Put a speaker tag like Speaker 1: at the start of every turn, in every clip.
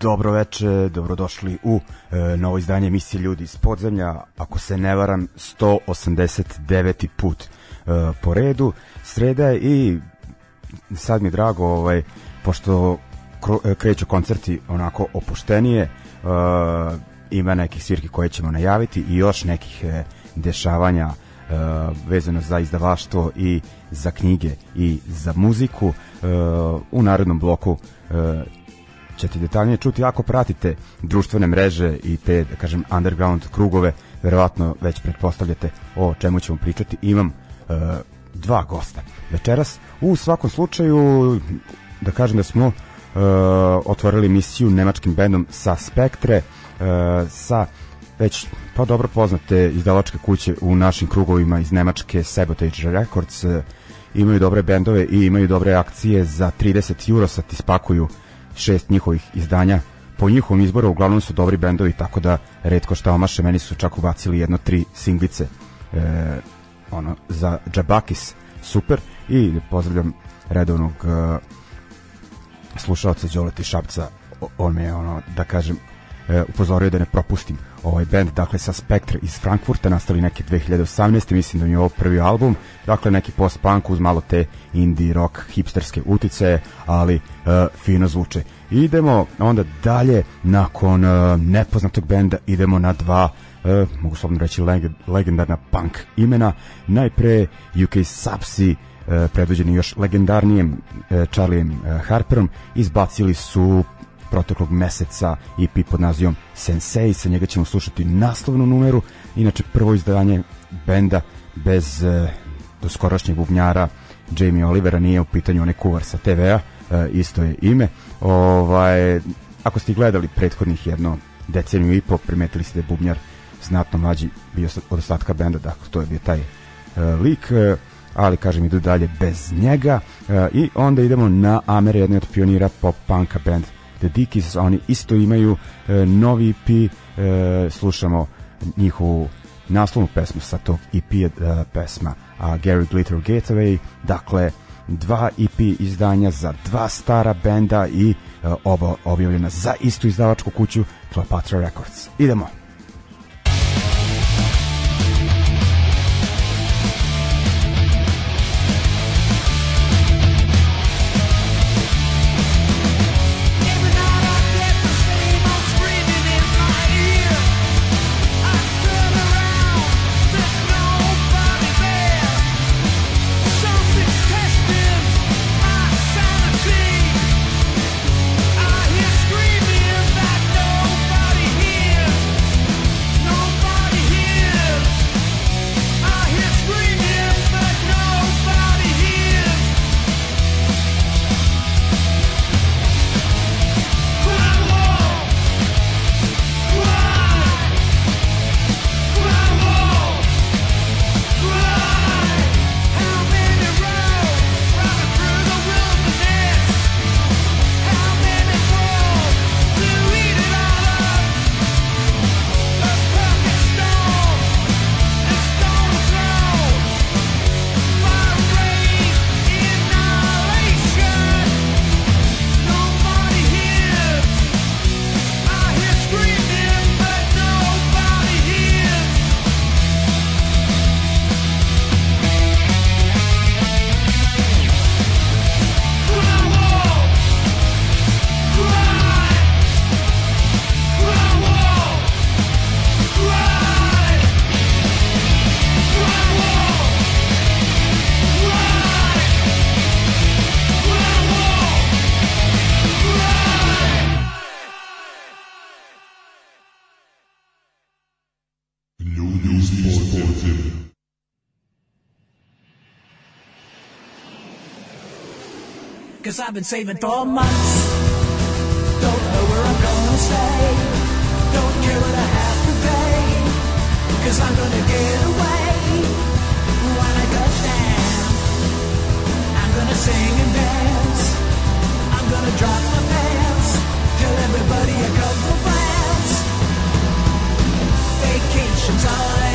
Speaker 1: Dobro veče, dobrodošli u e, novo izdanje emisije Ljudi iz podzemlja. Ako se ne varam, 189. put e, po redu. Sreda je i sad mi je drago, ovaj, pošto e, kreću koncerti onako opuštenije, e, ima nekih svirki koje ćemo najaviti i još nekih e, dešavanja e, vezano za izdavaštvo i za knjige i za muziku. E, u narednom bloku e, ćete detaljnije čuti ako pratite društvene mreže i te, da kažem, underground krugove, verovatno već pretpostavljate o čemu ćemo pričati. Imam e, dva gosta večeras. U svakom slučaju, da kažem da smo e, otvorili misiju nemačkim bendom sa Spektre, e, sa već pa dobro poznate izdavačke kuće u našim krugovima iz Nemačke Sabotage Records e, imaju dobre bendove i imaju dobre akcije za 30 euro sad ispakuju šest njihovih izdanja. Po njihovom izboru uglavnom su dobri bendovi tako da redko šta omaše. Meni su čak ubacili jedno tri singlice e, ono za Džabakis. Super. I pozdravljam redovnog e, slušalca Đoleti Šapca. On me ono da kažem e, upozorio da ne propustim ovaj band, dakle sa Spectre iz Frankfurta, nastali neke 2018. Mislim da mi je ovo prvi album, dakle neki post-punk uz malo te indie rock hipsterske utice, ali uh, fino zvuče. Idemo onda dalje, nakon uh, nepoznatog benda, idemo na dva uh, mogu slobno reći leg legendarna punk imena. Najpre UK Sapsi, uh, predvođeni još legendarnijem Charlijem uh, Harperom, izbacili su proteklog meseca EP pod nazivom Sensei, sa njega ćemo slušati naslovnu numeru, inače prvo izdanje benda bez e, doskorašnjeg bubnjara Jamie Olivera, nije u pitanju onaj kuvar sa TV-a, e, isto je ime. Ovaj, ako ste gledali prethodnih jedno deceniju i po, primetili ste da je bubnjar znatno mlađi bio od ostatka benda, dakle to je bio taj e, lik. E,
Speaker 2: ali kažem idu dalje bez njega e, i onda idemo na Amer, jedni od pionira pop punka band The Dickies, oni isto imaju e, novi EP, e, slušamo njihovu naslovnu pesmu sa tog EP e, pesma a Gary Glitter Gateway, dakle dva EP izdanja za dva stara benda i e, oba objavljena za istu izdavačku kuću Cleopatra Records. Idemo!
Speaker 3: I've been saving for months. Don't know where I'm gonna stay. Don't care what I have to pay. Cause I'm gonna get away. When I touch down, I'm gonna sing and dance. I'm gonna drop my pants. Tell everybody I come from all I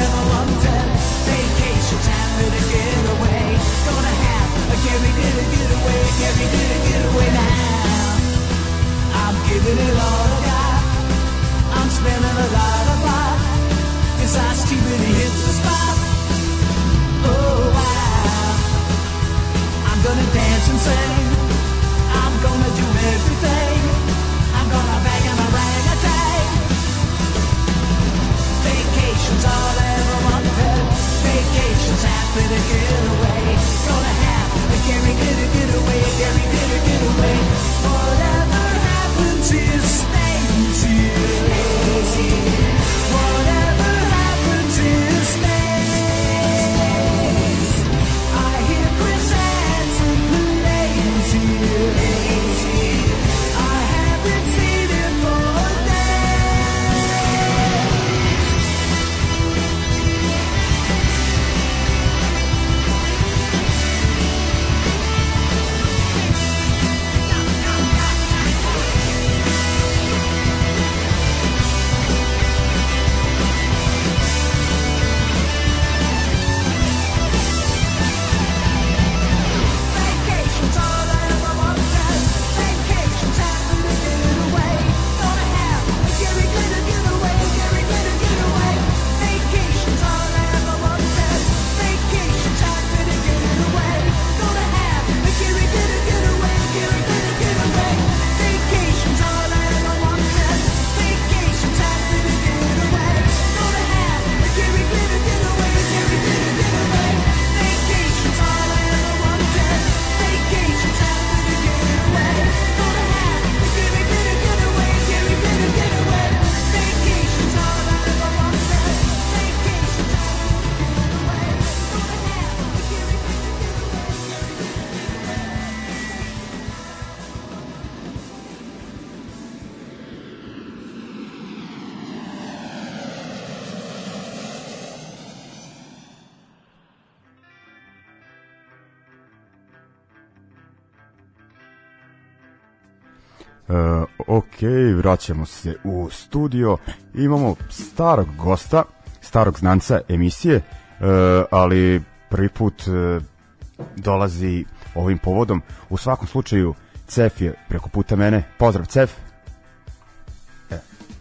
Speaker 1: vraćamo se u studio. Imamo starog gosta, starog znanca emisije, uh, ali prvi put uh, dolazi ovim povodom. U svakom slučaju, Cef je preko puta mene. Pozdrav, Cef.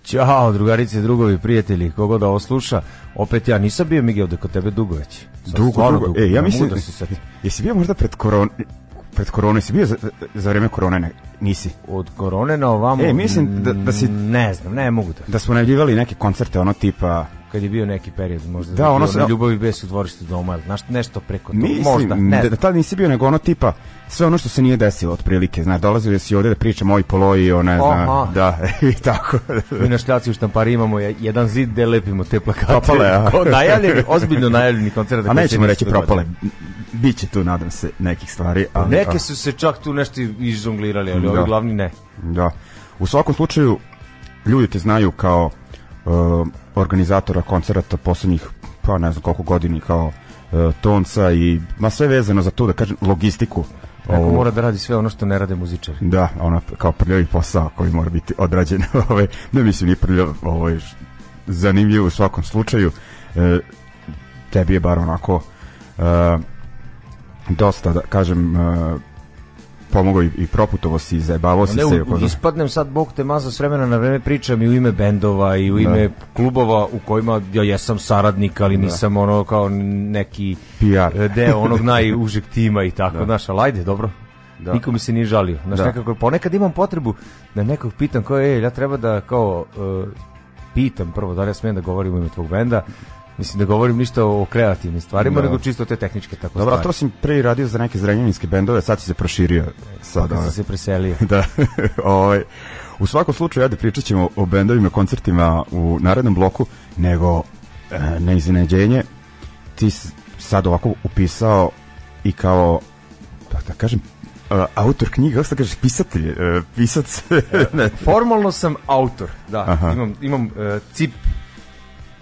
Speaker 4: Ćao, drugarice, drugovi, prijatelji, kogo da ovo sluša. Opet ja nisam bio Miguel da kod tebe dugo već.
Speaker 1: Dugo,
Speaker 4: stvarno
Speaker 1: dugo. E, ja mislim,
Speaker 4: muda si sad.
Speaker 1: jesi bio možda pred koron pred koronom, jesi bio za, za vreme korone? Ne, nisi.
Speaker 4: Od korone na ovamo...
Speaker 1: E, mislim da- da si-
Speaker 4: Ne znam, ne mogu da.
Speaker 1: Da smo najavljivali neke koncerte, ono tipa...
Speaker 4: Kad je bio neki period, možda
Speaker 1: Da,
Speaker 4: da,
Speaker 1: ono se-
Speaker 4: ljubavi bez u dvorištu doma, ili znaš, nešto preko toga.
Speaker 1: Mislim,
Speaker 4: možda, ne
Speaker 1: da, da tad nisi bio nego ono tipa sve ono što se nije desilo otprilike, znaš, dolazili si ovde da pričamo o Polo i o ne znam, da, i tako.
Speaker 4: Mi na šljaci u štampari imamo je- jedan zid gde lepimo te plakate.
Speaker 1: Propale, a?
Speaker 4: Kao najavljeni, ozbiljno najavljeni koncert.
Speaker 1: A nećemo reći propale, biće tu, nadam se, nekih stvari. Ali,
Speaker 4: Neke su se čak tu nešto izžonglirali, ali
Speaker 1: Da.
Speaker 4: ovi glavni ne.
Speaker 1: Da. U svakom slučaju, ljudi te znaju kao uh, organizatora koncerata poslednjih, pa ne znam koliko godini, kao uh, tonca i, ma sve vezano za to, da kažem, logistiku.
Speaker 4: Neko
Speaker 1: Ovo-
Speaker 4: mora da radi sve ono što ne rade muzičari.
Speaker 1: Da, ono kao prljavi posao koji mora biti odrađen. ovaj, ne mislim ni prljav, ovaj, zanimljiv u svakom slučaju. E, tebi je bar onako e, dosta, da kažem, e, pomogao i, i proputovo si, zajebavao si
Speaker 4: Ne,
Speaker 1: se. oko-
Speaker 4: ispadnem sad, bog te maza s vremena na vreme pričam i u ime bendova i u ime klubova u kojima ja jesam saradnik, ali nisam ono kao neki
Speaker 1: PR.
Speaker 4: e, deo onog najužeg tima i tako, znaš, ali ajde, dobro.
Speaker 1: Da.
Speaker 4: Niko mi se nije žalio. Znaš,
Speaker 1: Da.
Speaker 4: nekako, ponekad imam potrebu da nekog pitam kao, ej, ja treba da kao e, pitam prvo da li ja smijem da govorim u ime tvog benda, Mislim da govorim ništa o kreativnim stvarima,
Speaker 1: Da.
Speaker 4: nego čisto te tehničke tako
Speaker 1: Dobro, a to si pre radio za neke zrenjaninske bendove, sad si se proširio. Sad,
Speaker 4: sam se preselio.
Speaker 1: da. ovaj, u svakom slučaju, ajde pričat ćemo o bendovima, koncertima u narednom bloku, nego e, na iznenađenje ti sad ovako upisao i kao, da, da kažem, e, autor knjiga, kako se kažeš, pisatelj, e, pisac, ne,
Speaker 4: Formalno sam autor, da.
Speaker 1: Aha.
Speaker 4: Imam, imam uh, cip,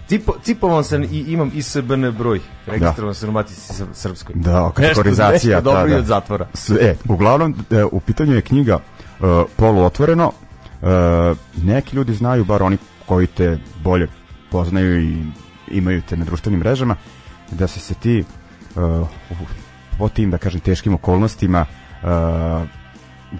Speaker 4: cipo, cipovan sam i imam ISBN broj. Registrovan sam u Matici Sr- Srpskoj.
Speaker 1: da, kategorizacija.
Speaker 4: Nešto, nešto dobro
Speaker 1: ta,
Speaker 4: i od zatvora.
Speaker 1: E, uglavnom, e, u pitanju je knjiga uh, poluotvoreno. Uh, neki ljudi znaju, bar oni koji te bolje poznaju i imaju te na društvenim mrežama, da si se ti uh, u, po tim, da kažem, teškim okolnostima uh,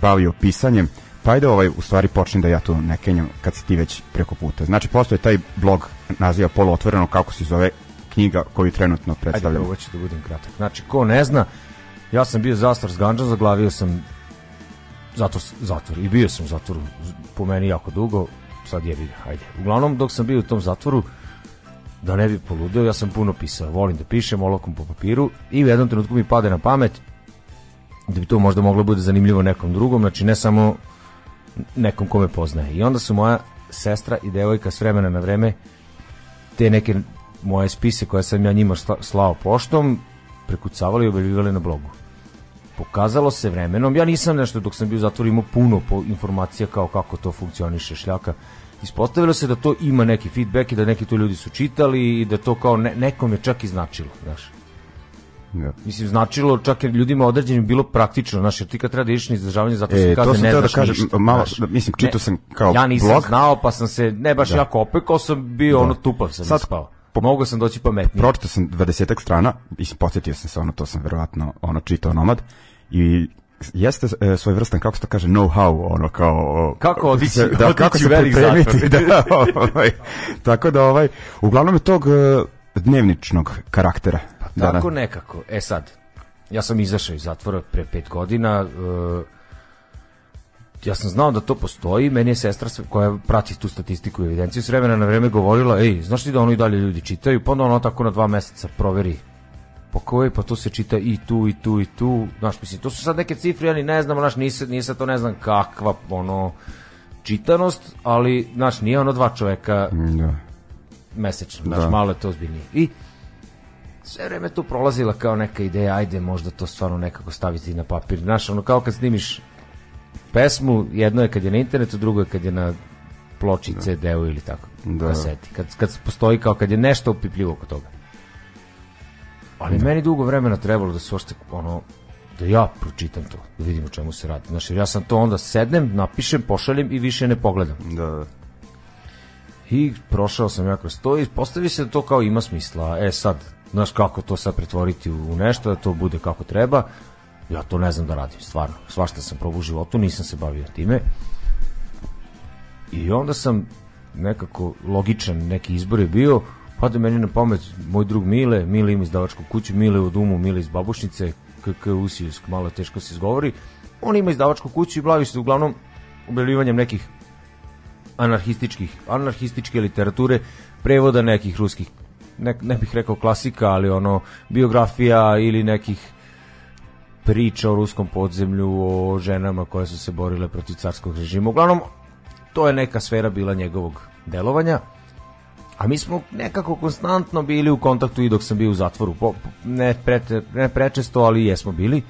Speaker 1: bavio pisanjem, pa ajde ovaj, u stvari počnem da ja tu ne kenjam kad si ti već preko puta. Znači, postoje taj blog naziva poluotvoreno, kako se zove knjiga koju trenutno
Speaker 4: Ajde,
Speaker 1: predstavljam.
Speaker 4: ovo ću da budem kratak. Znači, ko ne zna, ja sam bio zastor s ganđom, zaglavio sam zatvor, zatvor i bio sam u zatvoru po meni jako dugo, sad je ga, ajde. Uglavnom, dok sam bio u tom zatvoru, da ne bi poludeo, ja sam puno pisao, volim da pišem olovkom po papiru i u jednom trenutku mi pade na pamet da bi to možda moglo bude zanimljivo nekom drugom, znači ne samo nekom kome poznaje. I onda su moja sestra i devojka s vremena na vreme te neke moje spise koje sam ja njima sla- slao poštom prekucavali i objavljivali na blogu. Pokazalo se vremenom, ja nisam nešto dok sam bio u zatvoru imao puno informacija kao kako to funkcioniše šljaka. Ispostavilo se da to ima neki feedback i da neki to ljudi su čitali i da to kao ne, nekom je čak i značilo, znaš.
Speaker 1: Da.
Speaker 4: Mislim, značilo čak i ljudima određenim bilo praktično, znaš, jer ti kad treba da ideš na izdržavanje zatvorske
Speaker 1: E,
Speaker 4: kazne, ne
Speaker 1: da
Speaker 4: znaš
Speaker 1: kažem,
Speaker 4: ništa.
Speaker 1: malo-
Speaker 4: znaš.
Speaker 1: da, mislim, čitao sam kao
Speaker 4: Ja nisam
Speaker 1: blog.
Speaker 4: znao, pa sam se, ne baš
Speaker 1: Da.
Speaker 4: jako opekao sam, bio ono tupav sam
Speaker 1: Sad-
Speaker 4: ispao. Mogao sam doći pametnije.
Speaker 1: pročitao sam 20 strana, mislim, podsjetio sam se, ono, to sam verovatno ono, čitao nomad, i jeste e, svoj vrstan, kako se to kaže, know-how, ono, kao...
Speaker 4: Kako odići-
Speaker 1: da, kako se pripremiti, da, ovaj, tako da, ovaj, uglavnom je tog e, dnevničnog karaktera. Da,
Speaker 4: Tako
Speaker 1: da.
Speaker 4: nekako. E sad, ja sam izašao iz zatvora pre pet godina, e, ja sam znao da to postoji, meni je sestra koja prati tu statistiku i evidenciju s vremena na vreme govorila, ej, znaš ti da ono i dalje ljudi čitaju, pa onda ono tako na dva meseca proveri po kojoj, pa to se čita i tu, i tu, i tu, znaš, mislim, to su sad neke cifre, ja ni ne znam, znaš, nije, nije sad to ne znam kakva, ono, čitanost, ali, znaš, nije ono dva čoveka
Speaker 1: Da.
Speaker 4: mesečno, znaš,
Speaker 1: Da.
Speaker 4: malo je to ozbiljnije. I sve vreme tu prolazila kao neka ideja, ajde možda to stvarno nekako staviti na papir. Znaš, ono kao kad snimiš pesmu, jedno je kad je na internetu, drugo je kad je na ploči CD-u ili tako,
Speaker 1: Da.
Speaker 4: kaseti. Kad, kad postoji kao kad je nešto upipljivo oko toga. Ali meni dugo vremena trebalo da se uopšte ono da ja pročitam to, da vidim o čemu se radi. Znači, ja sam to onda sednem, napišem, pošaljem i više ne pogledam.
Speaker 1: Da,
Speaker 4: I prošao sam ja kroz to i postavi se da to kao ima smisla. E sad, znaš kako to sad pretvoriti u nešto, da to bude kako treba. Ja to ne znam da radim, stvarno. Svašta sam probao u životu, nisam se bavio time. I onda sam nekako logičan neki izbor je bio, pada meni na pamet moj drug Mile, Mile ima izdavačku kuću, Mile u Dumu, Mile iz Babušnice, KK Usijevsk, malo teško se izgovori. On ima izdavačku kuću i bavi se uglavnom objavljivanjem nekih anarhističkih, anarhističke literature, prevoda nekih ruskih, ne, ne bih rekao klasika, ali ono, biografija ili nekih priča o ruskom podzemlju, o ženama koje su se borile protiv carskog režima. Uglavnom, to je neka sfera bila njegovog delovanja. A mi smo nekako konstantno bili u kontaktu i dok sam bio u zatvoru. Ne, pre, ne prečesto, ali jesmo bili.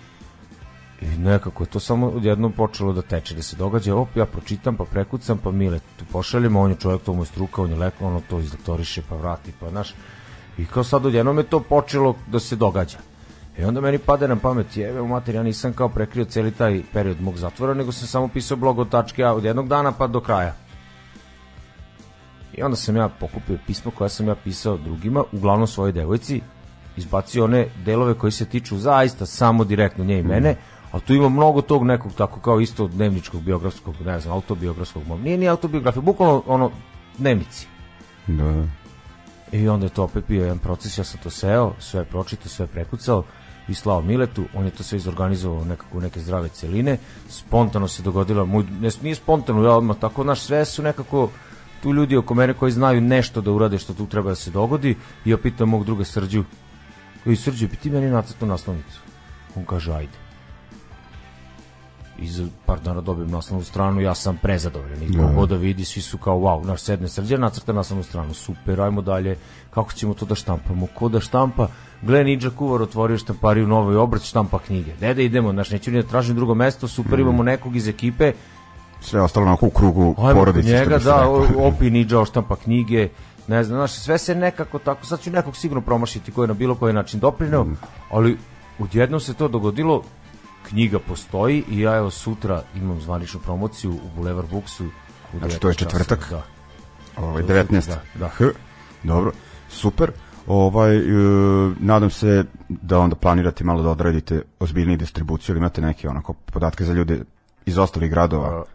Speaker 4: I nekako je to samo odjednom počelo da teče, da se događa, op, ja pročitam, pa prekucam, pa Mile tu pošaljemo, on je čovjek, to mu je struka, on je lek, ono to izdoktoriše, pa vrati, pa znaš. I kao sad odjednom je to počelo da se događa. I onda meni pade na pamet, jebe u mater, ja nisam kao prekrio celi taj period mog zatvora, nego sam samo pisao blog od tačke A od jednog dana pa do kraja. I onda sam ja pokupio pismo koje sam ja pisao drugima, uglavnom svojoj devojci, izbacio one delove koji se tiču zaista samo direktno nje i mene, a tu ima mnogo tog nekog tako kao isto dnevničkog biografskog, ne znam, autobiografskog, nije ni autobiografija, bukvalno ono dnevnici.
Speaker 1: da, da.
Speaker 4: I onda je to opet bio jedan proces, ja sam to seo, sve pročitao, sve prekucao i slao Miletu, on je to sve izorganizovao nekako neke zdrave celine, spontano se dogodilo, moj, ne, nije spontano, ja odmah tako, naš sve su nekako tu ljudi oko mene koji znaju nešto da urade što tu treba da se dogodi i ja pitam mog druga Srđu, i Srđu, bi ti meni nacrtao naslovnicu? On kaže, ajde. I za par dana dobijem naslovnu stranu, ja sam prezadovoljan. I
Speaker 1: Da.
Speaker 4: kogo da vidi, svi su kao, wow, naš sedne srđe, nacrta naslovnu stranu, super, ajmo dalje, kako ćemo to da štampamo, ko da štampa, gle Ninja Kuvar otvorio štampariju Novoj obrat, štampa knjige. Dede idemo, znaš, neću ni da tražim drugo mesto, super, imamo nekog iz ekipe,
Speaker 1: Sve ostalo onako u krugu
Speaker 4: Ajmo
Speaker 1: porodice.
Speaker 4: njega, da, opi Ninja oštampa knjige, ne znam, znaš, sve se nekako tako, sad ću nekog sigurno promašiti koji je na bilo koji način doprineo,
Speaker 1: Mm.
Speaker 4: ali odjednom se to dogodilo, knjiga postoji i ja evo sutra imam zvaničnu promociju u Boulevard Booksu. u
Speaker 1: Znači, to je
Speaker 4: 19 časova,
Speaker 1: četvrtak?
Speaker 4: Da.
Speaker 1: Ovaj,
Speaker 4: To je
Speaker 1: 19.
Speaker 4: Da, da.
Speaker 1: H, dobro, super. Ovaj, e, nadam se da onda planirate malo da odradite ozbiljniju distribuciju ili imate neke onako podatke za ljude iz ostalih gradova.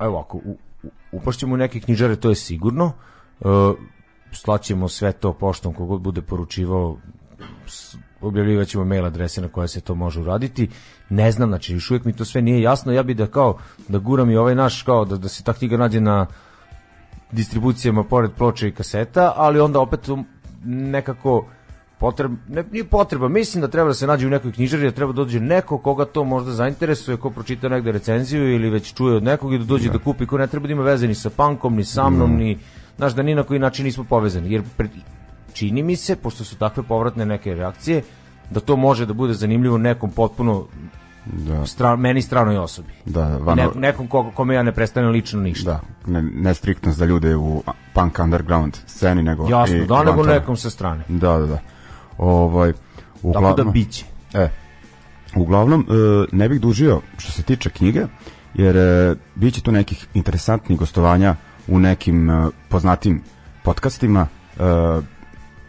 Speaker 4: Evo ovako, u, u, upašćemo u neke knjižare, to je sigurno. E, slaćemo sve to poštom kogod bude poručivao s- objavljivat ćemo mail adrese na koje se to može uraditi. Ne znam, znači još uvijek mi to sve nije jasno. Ja bi da kao da guram i ovaj naš kao da, da se ta knjiga nađe na distribucijama pored ploče i kaseta, ali onda opet nekako potreb, ne, nije potreba, mislim da treba da se nađe u nekoj knjižari, da treba da dođe neko koga to možda zainteresuje, ko pročita negde recenziju ili već čuje od nekog i da dođe da, kupi, ko ne treba da ima veze ni sa pankom, ni sa mnom, ni, znaš, da ni na koji način nismo povezani, jer pred, čini mi se, pošto su takve povratne neke reakcije, da to može da bude zanimljivo nekom potpuno
Speaker 1: Da,
Speaker 4: stran, meni stranoj osobi.
Speaker 1: da,
Speaker 4: Ne,
Speaker 1: vano,
Speaker 4: nekom ko, kome ja ne predstavljam lično ništa.
Speaker 1: da, ne, ne striktno za ljude u punk underground sceni, nego
Speaker 4: Jasno,
Speaker 1: i
Speaker 4: da, nego nekom sa strane.
Speaker 1: Da, da, da. Ovaj,
Speaker 4: Tako
Speaker 1: uglavnom,
Speaker 4: da biće.
Speaker 1: E, uglavnom, e, ne bih dužio što se tiče knjige, jer e, bit će tu nekih interesantnih gostovanja u nekim e, poznatim podcastima. E,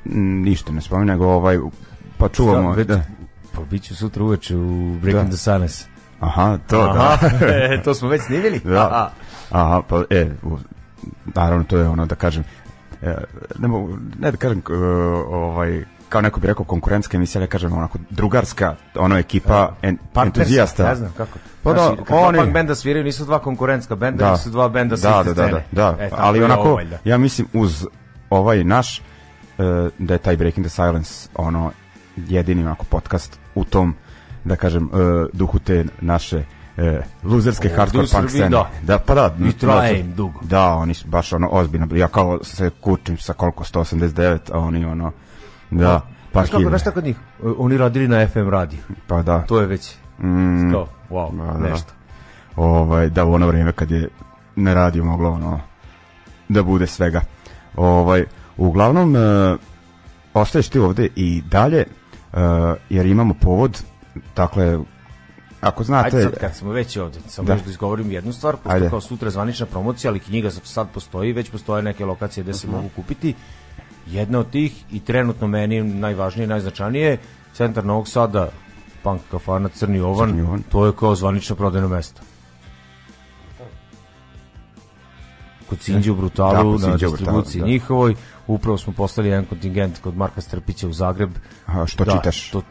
Speaker 1: ništa ne spominjem, nego ovaj, pa čuvamo...
Speaker 4: Već-
Speaker 1: Da.
Speaker 4: Pa bit ću sutra uveče u Breaking
Speaker 1: Da.
Speaker 4: the Suns.
Speaker 1: Aha, to da.
Speaker 4: e, to smo već snimili?
Speaker 1: Da. Aha, pa e, u, naravno to je ono da kažem, e, ne, mogu, ne da kažem e, ovaj, kao neko bi rekao konkurentska emisija, da kažem onako drugarska, ono ekipa en,
Speaker 4: Partnerska,
Speaker 1: entuzijasta.
Speaker 4: Ne znam kako.
Speaker 1: Pa da,
Speaker 4: kad
Speaker 1: oni-
Speaker 4: punk benda sviraju, nisu dva konkurentska benda, nego su dva benda sa
Speaker 1: da,
Speaker 4: iste
Speaker 1: da, da, da, da.
Speaker 4: E,
Speaker 1: ali onako,
Speaker 4: ovo valjda.
Speaker 1: ja mislim uz ovaj naš, e, da je taj Breaking the Silence ono jedini onako podcast u tom, da kažem, e, duhu te naše e, luzerske
Speaker 4: Ovde
Speaker 1: hardcore punk scene.
Speaker 4: da.
Speaker 1: da, pa da.
Speaker 4: I traje
Speaker 1: da,
Speaker 4: im dugo.
Speaker 1: Da, oni su baš ono ozbiljno. Ja kao se kučim sa koliko 189, a oni ono da, pa
Speaker 4: Znaš kako, znaš šta kod njih? E, Oni radili na FM radiju.
Speaker 1: pa da.
Speaker 4: To je već
Speaker 1: Mm,
Speaker 4: to, wow,
Speaker 1: Da, da.
Speaker 4: nešto.
Speaker 1: ovaj, da u ono vrijeme kad je na radiju moglo ono da bude svega. Ovaj, uglavnom, e, ostaješ ti ovde i dalje, e, jer imamo povod dakle, ako znate...
Speaker 4: Ajde sad kad smo već ovde, samo
Speaker 1: Da.
Speaker 4: još da izgovorim jednu stvar, pošto
Speaker 1: Ajde.
Speaker 4: kao sutra zvanična promocija, ali knjiga sad postoji, već postoje neke lokacije gde se
Speaker 1: Mhm.
Speaker 4: mogu kupiti. Jedna od tih i trenutno meni najvažnije, najznačajnije, centar Novog Sada, punk kafana Crni Ovan,
Speaker 1: Crni Ovan.
Speaker 4: to je kao zvanično prodajno mesto. Kod Sinđe u
Speaker 1: Da,
Speaker 4: Brutalu,
Speaker 1: kod
Speaker 4: na
Speaker 1: Brutalu,
Speaker 4: distribuciji
Speaker 1: da.
Speaker 4: njihovoj, upravo smo poslali jedan kontingent kod Marka Strpića u Zagreb.
Speaker 1: Aha, što
Speaker 4: da,
Speaker 1: čitaš?
Speaker 4: To,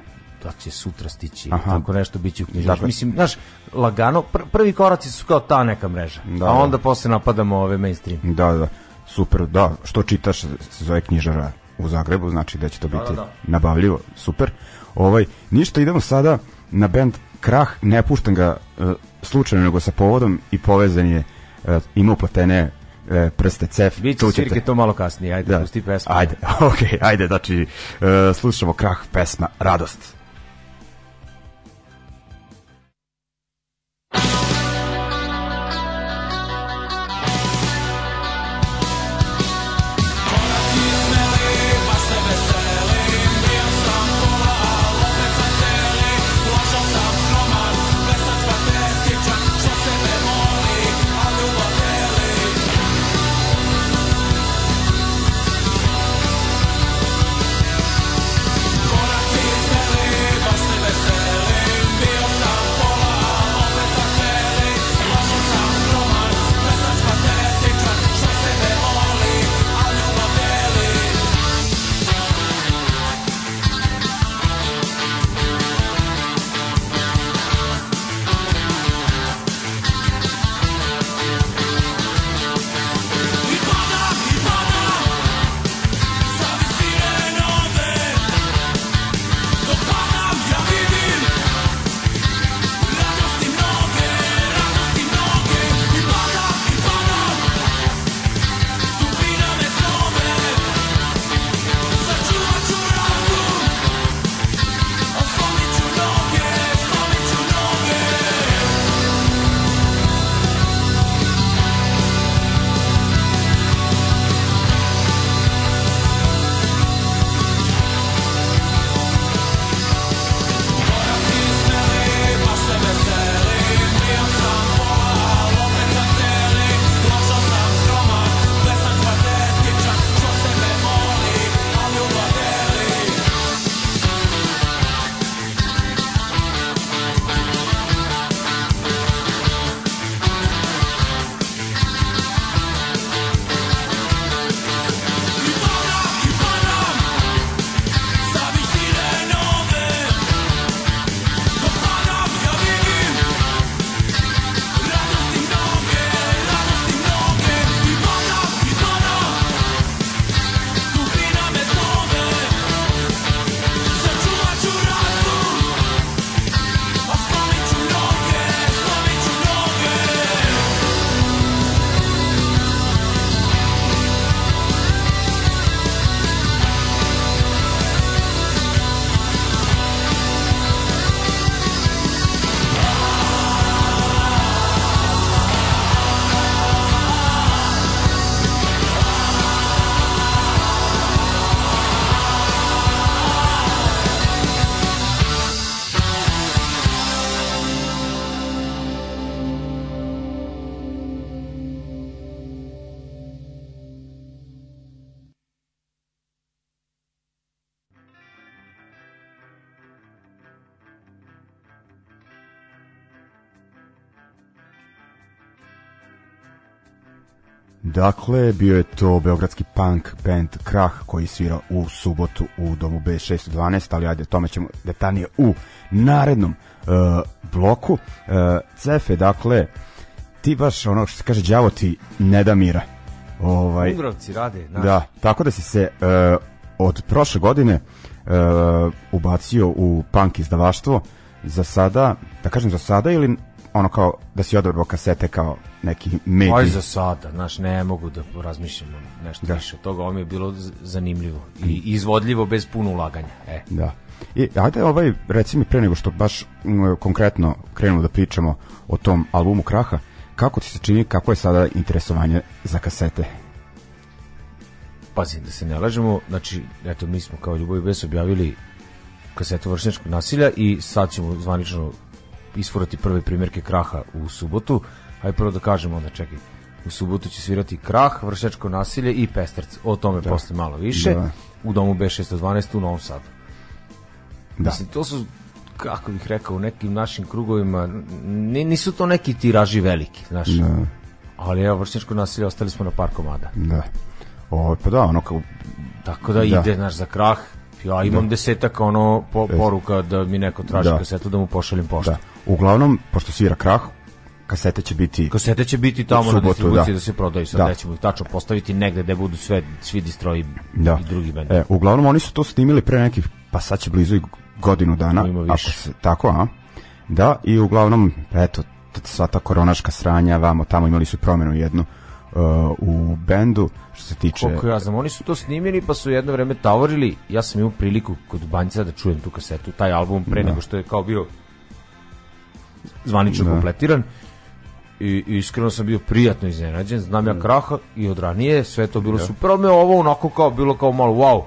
Speaker 4: da će sutra stići,
Speaker 1: Aha.
Speaker 4: tako nešto biće u knjižnici.
Speaker 1: Dakle-
Speaker 4: Mislim, znaš, lagano, pr prvi koraci su kao ta neka mreža,
Speaker 1: Da,
Speaker 4: a
Speaker 1: da.
Speaker 4: onda posle napadamo ove mainstream.
Speaker 1: Da, da, super, da, što čitaš se zove knjižara u Zagrebu, znači da će to biti
Speaker 4: da, da.
Speaker 1: nabavljivo, super. Ovaj, ništa, idemo sada na band Krah, ne puštam ga e, slučajno, nego sa povodom i povezan je, e, ima uplatene e, prste cef.
Speaker 4: Biće
Speaker 1: tu ćete-
Speaker 4: svirke to malo kasnije, ajde,
Speaker 1: Da.
Speaker 4: pusti pesmu.
Speaker 1: Ajde, okej, ajde, znači, e, slušamo Krah, pesma Radost. Dakle, bio je to beogradski punk band Krah koji svira u subotu u domu B612, ali ajde, tome ćemo detaljnije u narednom uh, bloku. Uh, Cefe, dakle, ti baš ono što se kaže, đavo ti ne da mira. Ovaj,
Speaker 4: Ugrovci rade, znaš.
Speaker 1: Da, tako da si se uh, od prošle godine uh, ubacio u punk izdavaštvo za sada, da kažem za sada ili ono kao da si odabrao kasete kao neki medij.
Speaker 4: Aj za sada, znaš, ne mogu da razmišljam nešto
Speaker 1: Da.
Speaker 4: više od toga, ovo mi je bilo zanimljivo i izvodljivo bez puno ulaganja. E,
Speaker 1: Da. I ajde ovaj reci mi pre nego što baš mm, konkretno krenemo da pričamo o tom albumu Kraha, kako ti se čini kako je sada interesovanje za kasete?
Speaker 4: pazi, da se ne lažemo, znači, eto, mi smo kao Ljubav i Bes objavili kasetu vršnjačkog nasilja i sad ćemo zvanično isfurati prve primjerke kraha u subotu. Hajde prvo da kažemo onda čekaj. U subotu će svirati krah, vršnjačko nasilje i pesterc. O tome posle malo više.
Speaker 1: Da.
Speaker 4: U domu B612 u Novom Sadu.
Speaker 1: Da.
Speaker 4: Mislim, to su, kako bih rekao, u nekim našim krugovima, ni- nisu to neki tiraži veliki, znaš.
Speaker 1: Da.
Speaker 4: Ali evo, vršnjačko nasilje, ostali smo na par komada.
Speaker 1: Da. O, pa da, ono kao,
Speaker 4: Tako da,
Speaker 1: Da.
Speaker 4: ide, znaš, za krah. Ja imam desetak ono po, poruka da mi neko traži
Speaker 1: Da.
Speaker 4: kasetu da mu pošaljem poštu.
Speaker 1: da. Uglavnom, pošto svira krah, kasete će biti
Speaker 4: Kasete će biti tamo
Speaker 1: U
Speaker 4: na
Speaker 1: subotu,
Speaker 4: distribuciji da.
Speaker 1: da.
Speaker 4: se prodaju, sad
Speaker 1: Da.
Speaker 4: nećemo ih tačno postaviti negde gde budu sve, svi distroji
Speaker 1: da.
Speaker 4: i drugi bendovi.
Speaker 1: E, uglavnom oni su to snimili pre nekih, pa sad će blizu i godinu dana. Ako se, tako, a? Da, i uglavnom, eto, sva ta koronaška sranja, vamo, tamo imali su promenu jednu uh, u bendu, što se tiče...
Speaker 4: Koliko ja znam, oni su to snimili pa su jedno vreme tavorili, ja sam imao priliku kod Banjica da čujem tu kasetu, taj album pre nego što je kao bio zvanično
Speaker 1: Da.
Speaker 4: kompletiran i iskreno sam bio prijatno iznenađen, znam ja kraha i od ranije, sve to bilo super, ali me ovo onako kao bilo kao malo wow.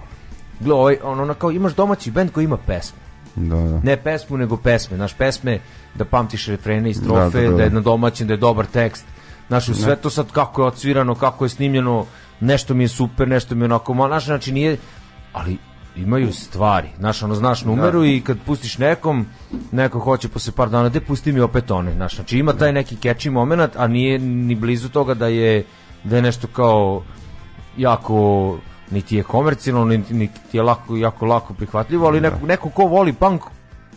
Speaker 4: Gle, ovaj, ono, ono kao imaš domaći bend koji ima pesmu.
Speaker 1: Da, da.
Speaker 4: Ne pesmu, nego pesme. Naš pesme, da pamtiš refrene i strofe,
Speaker 1: Da,
Speaker 4: da,
Speaker 1: da, da.
Speaker 4: je na domaćin, da je dobar tekst. Znaš, u sve to sad kako je odsvirano, kako je snimljeno, nešto mi je super, nešto mi je onako malo, znaš, znači nije, ali imaju stvari. Znaš, ono, znaš numeru i kad pustiš nekom, neko hoće posle par dana, de pusti mi opet one, znaš, znači ima taj neki catchy moment, a nije ni blizu toga da je, da je nešto kao jako niti je komercijalno, niti, niti je lako, jako lako prihvatljivo, ali neko, neko ko voli punk,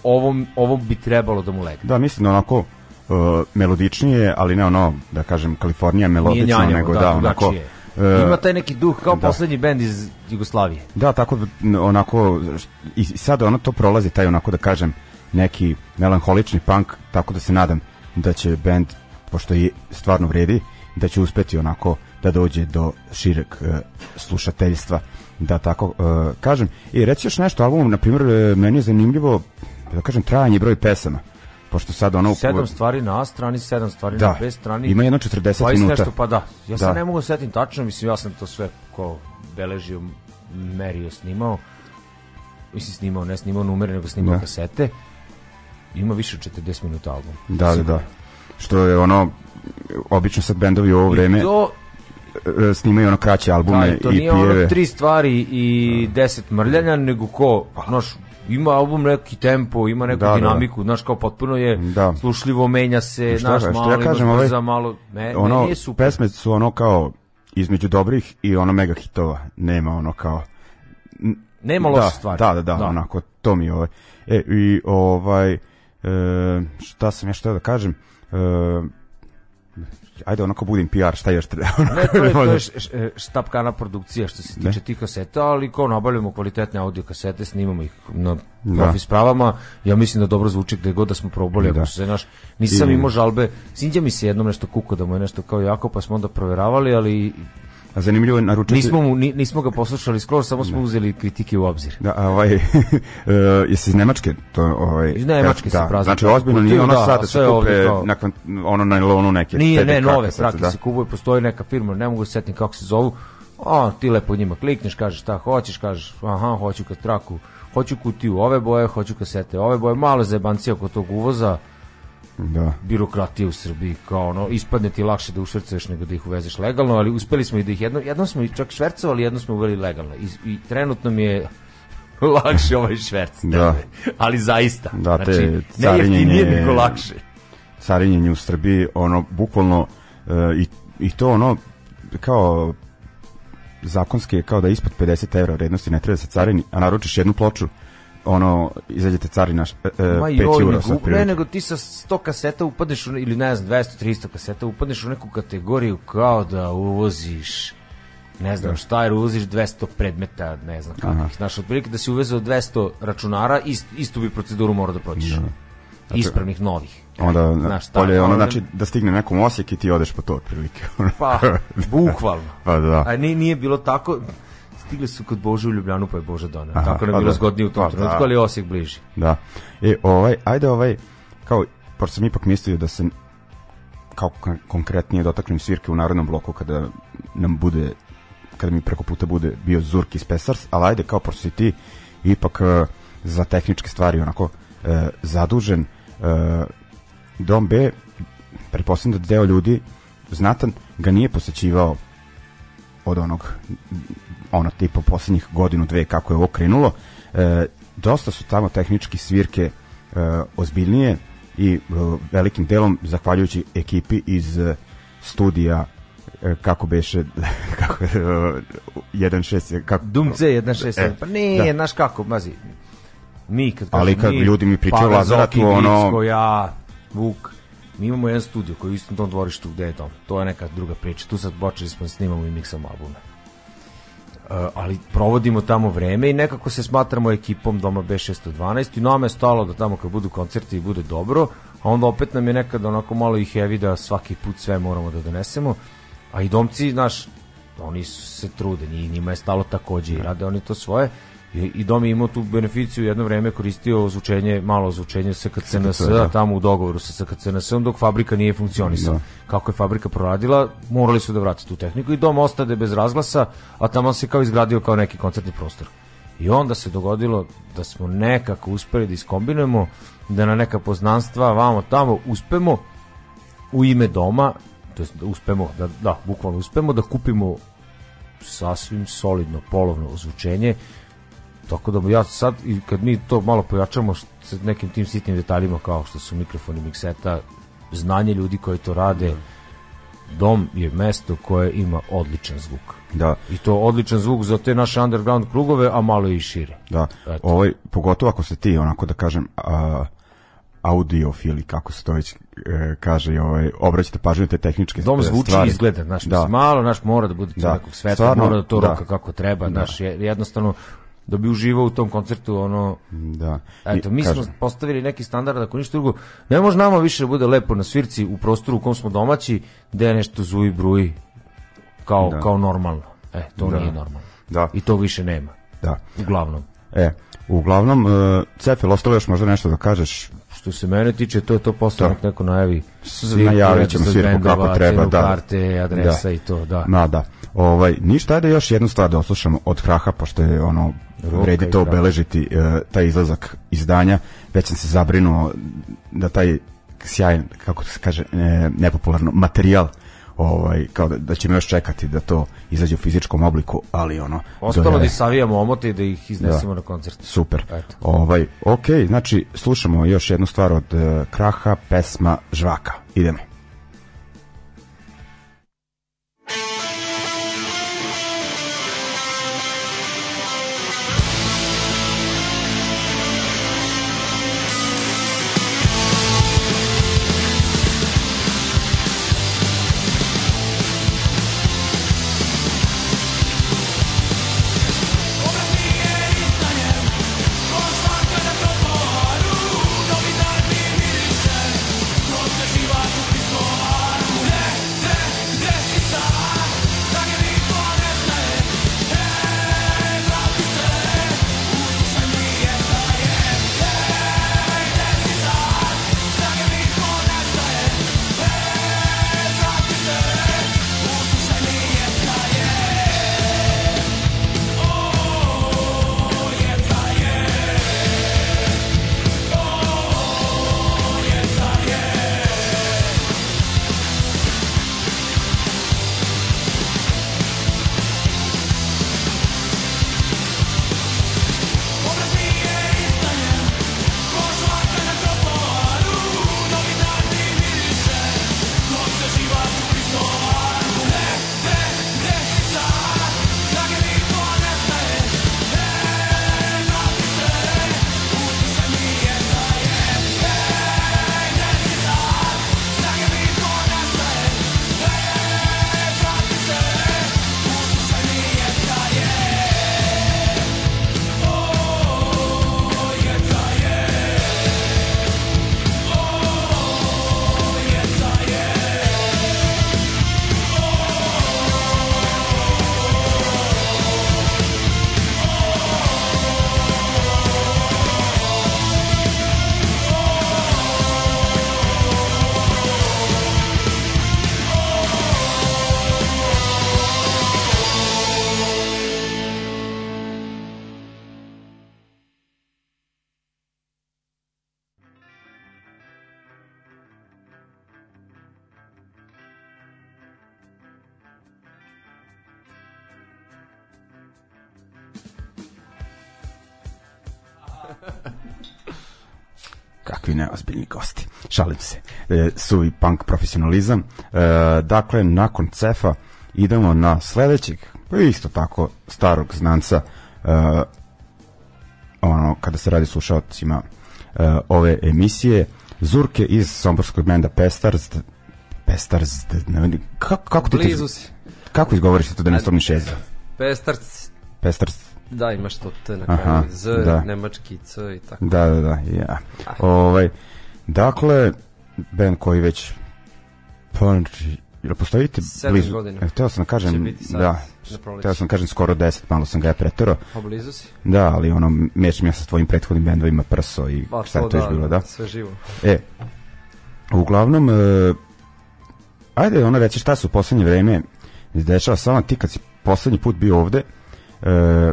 Speaker 4: ovo, ovo bi trebalo da mu legne.
Speaker 1: Da, mislim da onako uh, melodičnije, ali ne ono, da kažem, Kalifornija melodično,
Speaker 4: njanjavo,
Speaker 1: nego
Speaker 4: da,
Speaker 1: da, onako...
Speaker 4: drugačije.
Speaker 1: Uh,
Speaker 4: Ima taj neki duh kao
Speaker 1: da.
Speaker 4: poslednji bend iz Jugoslavije.
Speaker 1: Da, tako onako i sad ono to prolazi taj onako da kažem neki melanholični punk, tako da se nadam da će bend pošto i stvarno vredi, da će uspeti onako da dođe do šireg e, slušateljstva, da tako e, kažem. I reći još nešto, album, na primjer, e, meni je zanimljivo, da kažem, trajanje broj pesama. Pošto sad ono...
Speaker 4: Sedam stvari na A strani, sedam stvari
Speaker 1: Da,
Speaker 4: na B strani.
Speaker 1: ima jedno 40
Speaker 4: 20
Speaker 1: minuta.
Speaker 4: nešto, pa da. Ja sad
Speaker 1: Da.
Speaker 4: ne mogu da setim tačno, mislim, ja sam to sve ko beležio, merio, snimao. Mislim, snimao, ne snimao numere, nego snimao
Speaker 1: Da.
Speaker 4: kasete. Ima više od 40 minuta album.
Speaker 1: Da, da, da. Što je ono, obično sad bendovi u ovo vreme
Speaker 4: I to,
Speaker 1: e, snimaju ono kraće albume
Speaker 4: da, to
Speaker 1: i
Speaker 4: nije
Speaker 1: pijeve.
Speaker 4: ono tri stvari i deset mrljanja, nego ko, znaš, ima album neki tempo, ima neku
Speaker 1: Da, da, da.
Speaker 4: dinamiku, znaš, kao potpuno je
Speaker 1: Da.
Speaker 4: slušljivo, menja se, znaš,
Speaker 1: ga-
Speaker 4: malo
Speaker 1: ja kažem, ovaj-
Speaker 4: brza, malo, me,
Speaker 1: ono,
Speaker 4: je super.
Speaker 1: pesme su ono kao između dobrih i ono mega hitova. Nema ono kao...
Speaker 4: Nema
Speaker 1: da,
Speaker 4: loše stvari.
Speaker 1: Da, da, da, onako, to mi je ovaj. E, i ovaj, e, šta sam ja što da kažem, e, ajde onako budim PR, šta još treba?
Speaker 4: Ne, to je, to je š- š- štapkana produkcija što se
Speaker 1: Ne.
Speaker 4: tiče tih kaseta, ali kao nabavljamo kvalitetne audio kasete, snimamo ih na
Speaker 1: Da.
Speaker 4: profi spravama. Ja mislim da dobro zvuči gde god da smo probali, ako
Speaker 1: Da.
Speaker 4: su se naš, nisam
Speaker 1: I-
Speaker 4: imao žalbe. Sinđa mi se jednom nešto kuko da mu je nešto kao jako, pa smo onda proveravali, ali
Speaker 1: A zanimljivo je naručiti...
Speaker 4: nismo, mu, ni- nismo ga poslušali skroz, samo smo uzeli kritike u obzir.
Speaker 1: Da, a ovaj, e, jesi iz Nemačke? To, ovaj,
Speaker 4: Iz Nemačke se
Speaker 1: da,
Speaker 4: praznik.
Speaker 1: Znači, ozbiljno nije ono
Speaker 4: Da,
Speaker 1: sad da se kupe nakon, ono na lonu neke.
Speaker 4: Nije, ne, nove trake
Speaker 1: da.
Speaker 4: se kupuju, postoji neka firma, ne mogu se setim kako se zovu. A, ti lepo njima klikneš, kažeš šta hoćeš, kažeš aha, hoću kad traku, hoću kutiju ove boje, hoću kasete ove boje, malo zebancija oko tog uvoza,
Speaker 1: Da.
Speaker 4: birokratije u Srbiji, kao ono, ispadne ti lakše da ušvercuješ nego da ih uvezeš legalno, ali uspeli smo i da ih jedno, jednom smo i čak švercovali, jednom smo uveli legalno. I, i trenutno mi je lakše ovaj šverc.
Speaker 1: Da.
Speaker 4: Ali zaista.
Speaker 1: Da, te
Speaker 4: znači, ne
Speaker 1: carinjenje
Speaker 4: jeftinije,
Speaker 1: je-
Speaker 4: nego lakše.
Speaker 1: carinjenje u Srbiji, ono, bukvalno, e, i, i to ono, kao zakonski je kao da ispod 50 evra vrednosti ne treba da se carini, a naručiš jednu ploču, ono, izađete carina e, e,
Speaker 4: Ma
Speaker 1: 5
Speaker 4: joj,
Speaker 1: eura
Speaker 4: nego,
Speaker 1: sa
Speaker 4: ne, nego ti sa 100 kaseta upadneš, u, ili ne znam, 200, 300 kaseta, upadneš u neku kategoriju kao da uvoziš ne znam šta, jer uvoziš 200 predmeta, ne znam kakvih. Znaš, otprilike da si uvezao 200 računara, ist, istu bi proceduru mora da prođeš. Ispravnih novih.
Speaker 1: Onda,
Speaker 4: Znaš, šta,
Speaker 1: bolje je ono,
Speaker 4: ono-
Speaker 1: znači, da stigne nekom Osijek i ti odeš po to otprilike.
Speaker 4: Pa, bukvalno.
Speaker 1: Pa da.
Speaker 4: A nije, nije bilo tako, stigli su kod Bože u Ljubljanu, pa je Bože donao.
Speaker 1: Aha,
Speaker 4: Tako nam
Speaker 1: pa
Speaker 4: je bilo
Speaker 1: da.
Speaker 4: zgodnije u tom
Speaker 1: Pa
Speaker 4: trenutku,
Speaker 1: da.
Speaker 4: ali Osijek bliži.
Speaker 1: Da. E, ovaj, ajde ovaj, kao, pošto sam ipak mislio da se kao kon- konkretnije dotaknem svirke u narodnom bloku kada nam bude kada mi preko puta bude bio Zurk iz Pesars, ali ajde kao pošto si ti ipak uh, za tehničke stvari onako e, zadužen. E, Dom B, pretpostavljam da deo ljudi znatan ga nije posećivao od onog ono tipa poslednjih godinu dve kako je ovo krenulo e, dosta su tamo tehnički svirke e, ozbiljnije i e, velikim delom zahvaljujući ekipi iz e, studija e, kako beše kako e, 1.6 kako
Speaker 4: Dum C 167.
Speaker 1: E,
Speaker 4: pa nije,
Speaker 1: da.
Speaker 4: znaš kako, mazi. Mi kad
Speaker 1: Ali
Speaker 4: kažem
Speaker 1: kad
Speaker 4: mi,
Speaker 1: ljudi mi pričaju
Speaker 4: Pavel
Speaker 1: Lazaratu, ono-
Speaker 4: Vicko, ja, Vuk, mi imamo jedan studio koji je u istom tom dvorištu gde je dom. To je neka druga priča. Tu sad počeli smo da snimamo i miksamo albume. Uh, ali provodimo tamo vreme i nekako se smatramo ekipom Doma B612 i nama je stalo da tamo kad budu koncerti bude dobro, a onda opet nam je nekad onako malo i heavy da svaki put sve moramo da donesemo, a i domci, znaš, oni se trude, njima je stalo takođe i rade oni to svoje i, i dom je imao tu beneficiju jedno vreme koristio ozvučenje, malo ozvučenje SKCNS,
Speaker 1: da.
Speaker 4: tamo u dogovoru sa SKCNS-om dok fabrika nije funkcionisala.
Speaker 1: Da.
Speaker 4: Kako je fabrika proradila, morali su da vrate tu tehniku i dom ostade bez razglasa, a tamo se kao izgradio kao neki koncertni prostor. I onda se dogodilo da smo nekako uspeli da iskombinujemo, da na neka poznanstva vamo tamo uspemo u ime doma, to jest da uspemo, da, da, bukvalno uspemo da kupimo sasvim solidno polovno ozvučenje tako da ja sad i kad mi to malo pojačamo sa nekim tim sitnim detaljima kao što su mikrofoni mikseta znanje ljudi koji to rade dom je mesto koje ima odličan zvuk
Speaker 1: da
Speaker 4: i to odličan zvuk za te naše underground krugove a malo i šire
Speaker 1: Da,
Speaker 4: Eto.
Speaker 1: ovaj, pogotovo ako se ti, onako da kažem, a, audiofili, kako se to već e, kaže, i ovaj, obraćate pažnju te tehničke
Speaker 4: Dom zvuči
Speaker 1: stvari.
Speaker 4: i izgleda, znaš,
Speaker 1: Da.
Speaker 4: da. malo, znaš, mora da bude
Speaker 1: Da.
Speaker 4: da. nekog svetla,
Speaker 1: Stvarno,
Speaker 4: mora da to
Speaker 1: da.
Speaker 4: roka kako treba,
Speaker 1: Da.
Speaker 4: znaš, je- jednostavno da bi uživao u tom koncertu, ono,
Speaker 1: Da.
Speaker 4: eto, mi
Speaker 1: kažem,
Speaker 4: smo postavili neki standard, ako ništa drugo, ne može nama više da bude lepo na svirci u prostoru u kom smo domaći, gde je nešto zuji bruji kao,
Speaker 1: Da.
Speaker 4: kao normalno. E, to
Speaker 1: Da.
Speaker 4: nije normalno.
Speaker 1: Da,
Speaker 4: I to više nema,
Speaker 1: da.
Speaker 4: uglavnom.
Speaker 1: E, uglavnom, e, Cefil, ostalo još možda nešto da kažeš,
Speaker 4: Što se mene tiče, to je to posle
Speaker 1: Da.
Speaker 4: nek neko najavi.
Speaker 1: najavit ćemo svirku kako treba, da.
Speaker 4: karte, adresa
Speaker 1: Da.
Speaker 4: i to, da.
Speaker 1: Ma da. Ovaj, ništa, ajde još jednu stvar da oslušamo od Hraha, pošto je ono, vredi to obeležiti, e, taj izlazak izdanja. Već sam se zabrinuo da taj sjajan, kako se kaže, e, nepopularno, materijal ovaj, kao da, da ćemo još čekati da to izađe u fizičkom obliku, ali ono...
Speaker 4: Ostalo da savijamo omote i da ih iznesemo
Speaker 1: Da.
Speaker 4: na koncert.
Speaker 1: Super.
Speaker 4: Eto.
Speaker 1: Ovaj, ok, znači slušamo još jednu stvar od e, Kraha, pesma Žvaka. Idemo. Neozbiljni gosti. Šalim se. E, suvi punk profesionalizam. E, dakle, nakon cefa idemo na sledećeg, pa isto tako starog znanca, e, ono, kada se radi slušalcima e, ove emisije, Zurke iz somborskog benda Pestars, Pestars, ne, kako, kako ti
Speaker 5: Blizu si.
Speaker 1: kako izgovoriš to da ne stopni šeza?
Speaker 5: Pestarc,
Speaker 1: Pestars,
Speaker 5: da, imaš to T na
Speaker 1: Aha,
Speaker 5: kraju, Z,
Speaker 1: da.
Speaker 5: nemački C i tako.
Speaker 1: Da, da, da, ja. Ovaj, dakle, band koji već pa, jel postojite
Speaker 5: Sedam
Speaker 1: blizu?
Speaker 5: godina.
Speaker 1: E, hteo sam da kažem, da, hteo sam da kažem skoro 10, malo sam ga je pretero.
Speaker 5: Pa blizu si.
Speaker 1: Da, ali ono, mešam ja sa tvojim prethodnim bendovima prso i
Speaker 5: Pa
Speaker 1: šta je to još bilo, da?
Speaker 5: Sve živo.
Speaker 1: E, uglavnom, e, ajde, ono reći šta se u poslednje vreme izdešava samo ti kad si poslednji put bio ovde, e,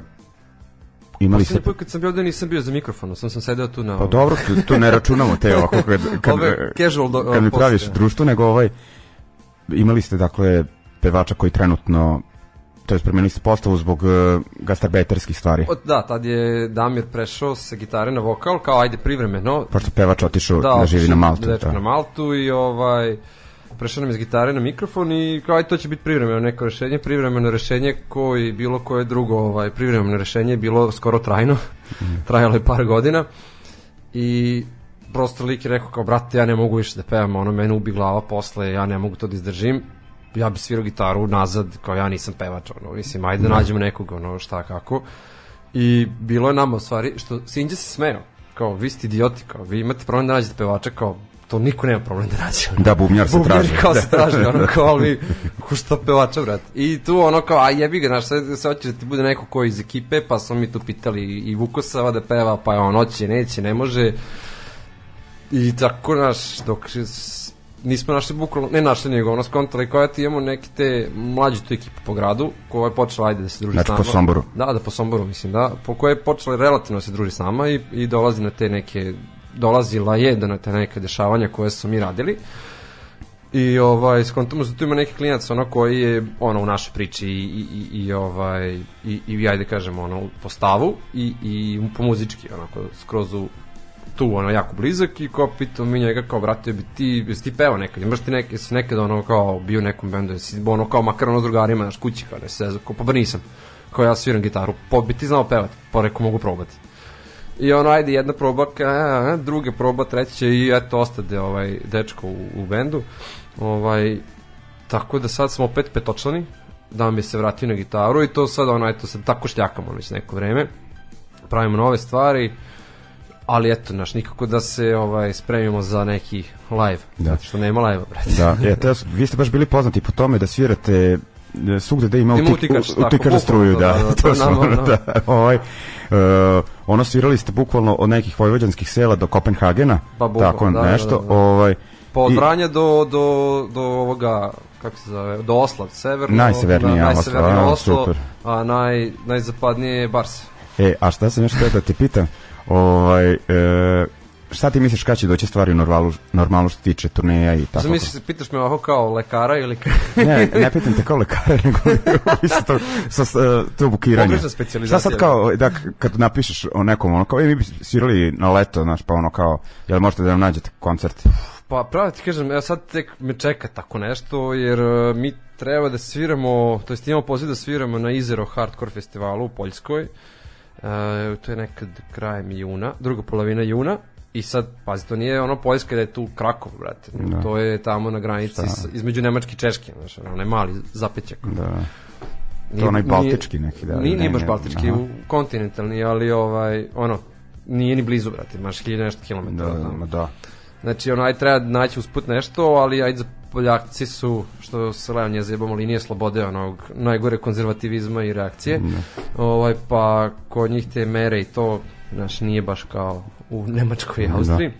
Speaker 1: imali ste...
Speaker 5: Put kad sam bio ovde nisam bio za mikrofonom, sam sam sedeo tu na...
Speaker 1: Pa dobro, tu, tu ne računamo te ovako kad, kad,
Speaker 5: Ove casual do-
Speaker 1: kad mi
Speaker 5: poste.
Speaker 1: praviš društvo, nego ovaj, imali ste dakle pevača koji trenutno to je promenili ste postavu zbog uh, gastarbeterskih stvari.
Speaker 5: Od, da, tad je Damir prešao sa gitare na vokal, kao ajde privremeno.
Speaker 1: Pošto pevač otišao da,
Speaker 5: Da,
Speaker 1: živi na Maltu.
Speaker 5: Dečko
Speaker 1: Da.
Speaker 5: na Maltu i ovaj prešao nam iz gitare na mikrofon i kao aj to će biti privremeno neko rešenje, privremeno rešenje koji bilo koje drugo, ovaj privremeno rešenje je bilo skoro trajno. Trajalo je par godina. I prosto lik je rekao kao brate ja ne mogu više da pevam, ono mene ubi glava posle, ja ne mogu to da izdržim. Ja bi svirao gitaru nazad, kao ja nisam pevač, ono, mislim, ajde da nađemo nekog, ono, šta, kako. I bilo je nama u stvari, što Sinđe se smeo, kao, vi ste idioti, kao, vi imate problem da nađete pevača, kao, to niko nema problem da nađe. ono.
Speaker 1: Da, bubnjar se traži.
Speaker 5: kao se traži, ono kao, ali ko šta pevača, brate. I tu ono kao, a jebi ga, znaš, sad se hoće da ti bude neko ko iz ekipe, pa smo mi tu pitali i Vukosava da peva, pa je on hoće, neće, ne može. I tako, naš, dok nismo našli bukvalno, ne našli nego ono skontali koja ti imamo neke te mlađe tu ekipu po gradu, koja je počela ajde da se druži
Speaker 1: Znači,
Speaker 5: s nama.
Speaker 1: po Somboru.
Speaker 5: Da, da po Somboru mislim, da, po kojoj je počela relativno da se druži s nama i, i dolazi na te neke, dolazila je da na te neke dešavanja koje smo mi radili. I ovaj skontamo da tu ima neki klinac ono koji je ono u našoj priči i, i, i, i ovaj i, i ajde kažemo ono po stavu i, i po muzički onako skroz u tu ono jako blizak i kao pitao mi njega kao brate bi ti jesi ti pevao nekad? Imaš ti neke jesi nekad ono kao bio u nekom bendu jesi ono kao makar ono drugarima naš kući kao ne se kao pa nisam. Kao ja sviram gitaru pa bi ti znao pevati pa rekao mogu probati I ono, ajde, jedna proba, a, druga proba, treća i eto, ostade ovaj dečko u, u bendu. Ovaj, tako da sad smo opet petočlani, da mi se vratio na gitaru i to sad, ono, eto, sad tako šljakamo već neko vreme. Pravimo nove stvari, ali eto, naš, nikako da se ovaj spremimo za neki live,
Speaker 1: Da.
Speaker 5: zato što nema live, brate.
Speaker 1: Da, e, te, vi ste baš bili poznati po tome da svirate svugde da ima
Speaker 5: Ima
Speaker 1: utik,
Speaker 5: utikač,
Speaker 1: u-
Speaker 5: tako,
Speaker 1: utikač za struju, da,
Speaker 5: da, da,
Speaker 1: to smo,
Speaker 5: ono.
Speaker 1: da, ovaj, uh, ono svirali ste bukvalno od nekih vojvođanskih sela do Kopenhagena,
Speaker 5: Pa, bukvalno,
Speaker 1: tako
Speaker 5: da, da,
Speaker 1: nešto,
Speaker 5: da, da.
Speaker 1: ovaj,
Speaker 5: Pa od Vranja do, do, do ovoga, kako se zove, do Osla, severno.
Speaker 1: Najsevernije
Speaker 5: da,
Speaker 1: Oslo, a,
Speaker 5: Oslo,
Speaker 1: super.
Speaker 5: a naj, najzapadnije je Bars.
Speaker 1: E, a šta sam još da te pitam? Ovaj, e, šta ti misliš kada će doći stvari u normalu, normalu što tiče turneja i tako?
Speaker 5: Tako. Misliš, pitaš me ovako kao lekara ili
Speaker 1: ne, ne pitam te kao lekara, nego mislim to, sa, to bukiranje.
Speaker 5: Pogrešna specijalizacija.
Speaker 1: Šta sad kao, da, k- kad napišeš o nekom, ono kao, e, mi bi svirali na leto, znaš, pa ono kao, jel možete da nam nađete koncert?
Speaker 5: Pa pravo ti kažem, evo sad tek me čeka tako nešto, jer e, mi treba da sviramo, to jest imamo poziv da sviramo na Izero Hardcore festivalu u Poljskoj. E, to je nekad krajem juna, druga polovina juna. I sad, pazi, to nije ono Poljska da je tu Krakov, brate.
Speaker 1: Da.
Speaker 5: To je tamo na granici s, između Nemačke i Češke, znaš, onaj mali zapećak.
Speaker 1: Da.
Speaker 5: Nije-
Speaker 1: onaj
Speaker 5: nije-
Speaker 1: baltički neki, da,
Speaker 5: Nije, nije baš baltički,
Speaker 1: aha.
Speaker 5: u kontinentalni, ali ovaj, ono, nije ni blizu, brate, imaš hiljada nešto
Speaker 1: Da,
Speaker 5: kilometara.
Speaker 1: da, ma da.
Speaker 5: Znači, ono, aj treba naći usput nešto, ali ajde za Poljakci su, što se Leon je zajebamo linije slobode, onog najgore konzervativizma i reakcije. Ovaj, pa kod njih te mere i to, znaš, nije baš kao u Nemačkoj i Austriji.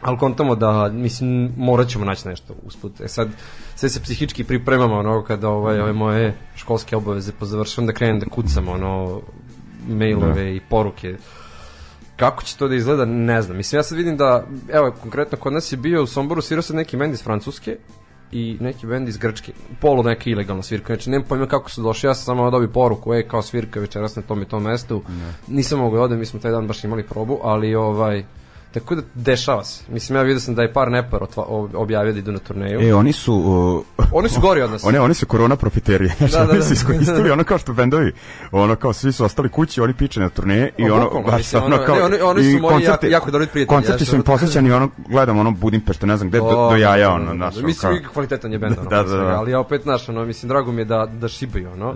Speaker 5: Ali kontamo da, mislim, morat ćemo naći nešto usput. E sad, sve se psihički pripremamo, ono, kada ovaj, ove moje školske obaveze pozavršam, da krenem da kucam, ono, mailove i poruke Kako će to da izgleda, ne znam. Mislim, ja sad vidim da, evo, konkretno kod nas je bio u Somboru, svirao se neki bend iz Francuske i neki bend iz Grčke, polu neka ilegalna svirka, znači nemam pojma kako su došli, ja sam samo dobio poruku, ej, kao svirka večeras na tom i tom mestu, nisam mogao da odem, mi smo taj dan baš imali probu, ali ovaj, tako da dešava se. Mislim, ja vidio sam da je par nepar otva, ob- objavio da idu na turneju.
Speaker 1: E, oni su... Uh,
Speaker 5: Oni su gori od nas.
Speaker 1: One, oni su korona profiteri. Znači,
Speaker 5: Da, da,
Speaker 1: oni
Speaker 5: da.
Speaker 1: su iskoristili ono kao što bendovi, ono kao svi su ostali kući, oni piče na turneje i ono,
Speaker 5: bukvalno,
Speaker 1: baš
Speaker 5: mislim,
Speaker 1: ono kao,
Speaker 5: ne, oni- oni su moji jako- jako dobri prijatelji,
Speaker 1: Koncerti su im
Speaker 5: ono-
Speaker 1: posjećani, ono, gledam ono Budimpešte, ne znam gde, do, do jaja, ono, ono,
Speaker 5: Mislim, kvalitetan je bend,
Speaker 1: Da,
Speaker 5: da,
Speaker 1: da, da.
Speaker 5: ali ja opet, znaš, ono, mislim, drago mi je da, da šibaju, ono.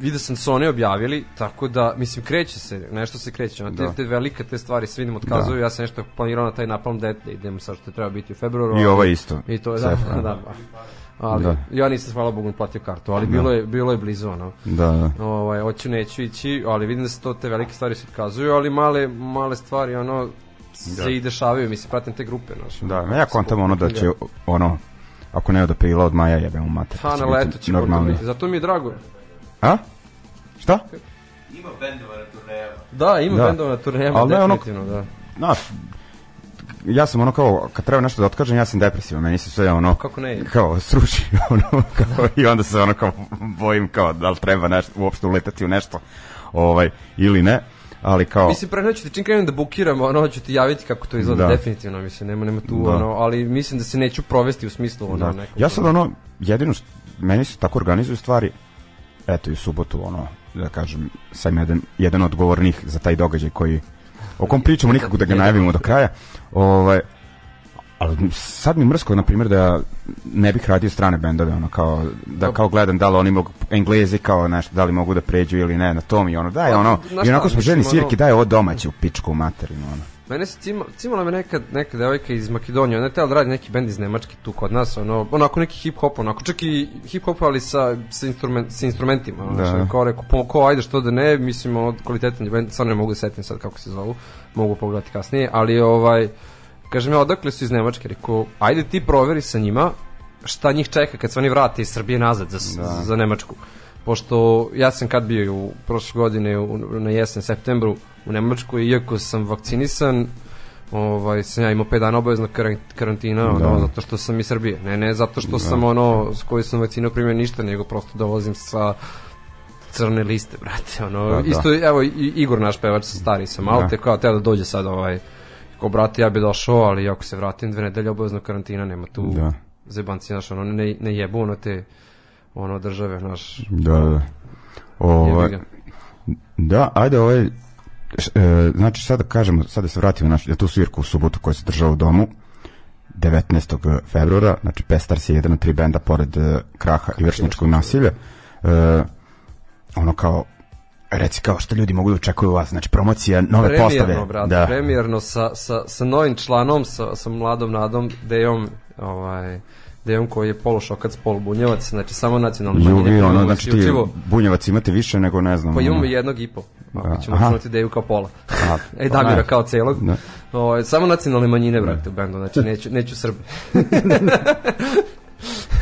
Speaker 5: Vidio sam da su oni objavili, tako da, mislim, kreće se, nešto se kreće, ono, te,
Speaker 1: Da.
Speaker 5: te velike te stvari se vidim otkazuju, ja sam nešto planirao na taj Napalm Death da idem sad što treba biti u februaru.
Speaker 1: I ovo isto.
Speaker 5: I to je, da, da, da, ali
Speaker 1: Da.
Speaker 5: ja nisam, hvala Bogu, platio kartu, ali bilo, je, bilo je blizu, ono.
Speaker 1: da, da.
Speaker 5: Ovaj, hoću, neću ići, ali vidim da se to te velike stvari se otkazuju, ali male, male stvari, ono, se
Speaker 1: Da.
Speaker 5: i dešavaju, mislim, pratim te grupe, znaš.
Speaker 1: Da, ja kontam ono da će, ono, ako ne od aprila, od maja jebemo mater.
Speaker 5: Ha,
Speaker 1: da će
Speaker 5: na leto će
Speaker 1: normalni.
Speaker 5: možda biti. Zato mi je drago.
Speaker 1: A? Šta?
Speaker 5: Da, ima
Speaker 1: Da.
Speaker 5: bendova na turnejama,
Speaker 1: Ali ne ono-
Speaker 5: definitivno, da.
Speaker 1: Znaš, ja sam ono kao, kad treba nešto da otkažem, ja sam depresivan, meni se sve ono,
Speaker 5: Kako ne?
Speaker 1: kao sruši, ono, kao, i onda se ono kao bojim kao da li treba nešto, uopšte uletati u nešto, ovaj, ili ne, ali kao,
Speaker 5: Mislim, pre neću ti čim krenem da bukiram, ono, ću ti javiti kako to izgleda,
Speaker 1: Da.
Speaker 5: definitivno, mislim, nema, nema tu,
Speaker 1: Da.
Speaker 5: ono, ali mislim da se neću provesti u smislu, ono,
Speaker 1: da.
Speaker 5: nekog...
Speaker 1: ja sad ono, jedino, što, meni se tako organizuju stvari, eto i u subotu, ono, da kažem, sam jedan, jedan od govornih za taj događaj koji, o kom pričamo nikako da ga najavimo do kraja, ovaj, ali sad mi je mrsko, na primjer, da ne bih radio strane bendove, ono, kao, da kao gledam da li oni mogu, englezi kao nešto, da li mogu da pređu ili ne, na tom i ono, daj,
Speaker 5: Pa,
Speaker 1: ono, i onako smo
Speaker 5: ono-
Speaker 1: svirki, daj ovo domaće u pičku materinu, ono.
Speaker 5: Mene se cima, cimala me neka, neka devojka iz Makedonije, ona je tela da radi neki bend iz Nemačke tu kod nas, ono, onako neki hip hop, onako čak i hip hop, ali sa, sa, instrument, sa instrumentima, ono,
Speaker 1: Da.
Speaker 5: da. kao rekao, po, ko, ajde što da ne, mislim, ono, kvalitetan je bend, stvarno ne mogu da setim sad kako se zovu, mogu pogledati kasnije, ali ovaj, kažem ja, odakle su iz Nemačke, rekao, ajde ti proveri sa njima šta njih čeka kad se oni vrate iz Srbije nazad za, da. za Nemačku. Pošto ja sam kad bio u prošle godine u, na jesen, septembru u Nemačkoj, iako sam vakcinisan, ovaj, sam ja imao 5 dana obaveznog karan- karantina, da. ono, zato što sam iz Srbije. Ne, ne zato što da. sam ono, s koji sam vakcinu primio ništa, nego prosto dolazim sa crne liste, brate, ono,
Speaker 1: Da,
Speaker 5: da,
Speaker 1: da.
Speaker 5: isto, evo, Igor naš pevač, stari sam,
Speaker 1: Da.
Speaker 5: te kao, teo da dođe sad, ovaj, kao, brate, ja bi došao, ali ako se vratim dve nedelje obaveznog karantina, nema tu
Speaker 1: Da.
Speaker 5: zebanci, znaš, ono, ne, ne jebu, ono, te, ono, države, znaš,
Speaker 1: Da, da.
Speaker 5: jebi
Speaker 1: Ovaj. Da, ajde ovaj e, znači sad da kažemo, sad da se vratimo na naš- tu svirku u subotu koja se država u domu 19. februara, znači Pestars je jedan od tri benda pored e, Kraha i Vršničkog nasilja. E, ono kao reci kao što ljudi mogu da očekuju vas, znači promocija nove postave.
Speaker 5: Premijerno, brate,
Speaker 1: da.
Speaker 5: premijerno sa, sa, sa novim članom, sa, sa mladom nadom, Dejom, ovaj, Dejom koji je polušokac, polubunjevac, znači samo nacionalni
Speaker 1: Juvi,
Speaker 5: manjine,
Speaker 1: ono, znači ti bunjevac imate više nego ne znam.
Speaker 5: Pa imamo
Speaker 1: ono.
Speaker 5: jednog i po.
Speaker 1: Da.
Speaker 5: Ako ćemo računati Deju kao pola.
Speaker 1: A, pa
Speaker 5: Damira
Speaker 1: ne.
Speaker 5: kao celog.
Speaker 1: Da.
Speaker 5: Ovaj, samo nacionalne manjine, brate, u bendu, znači neću, neću Srbe.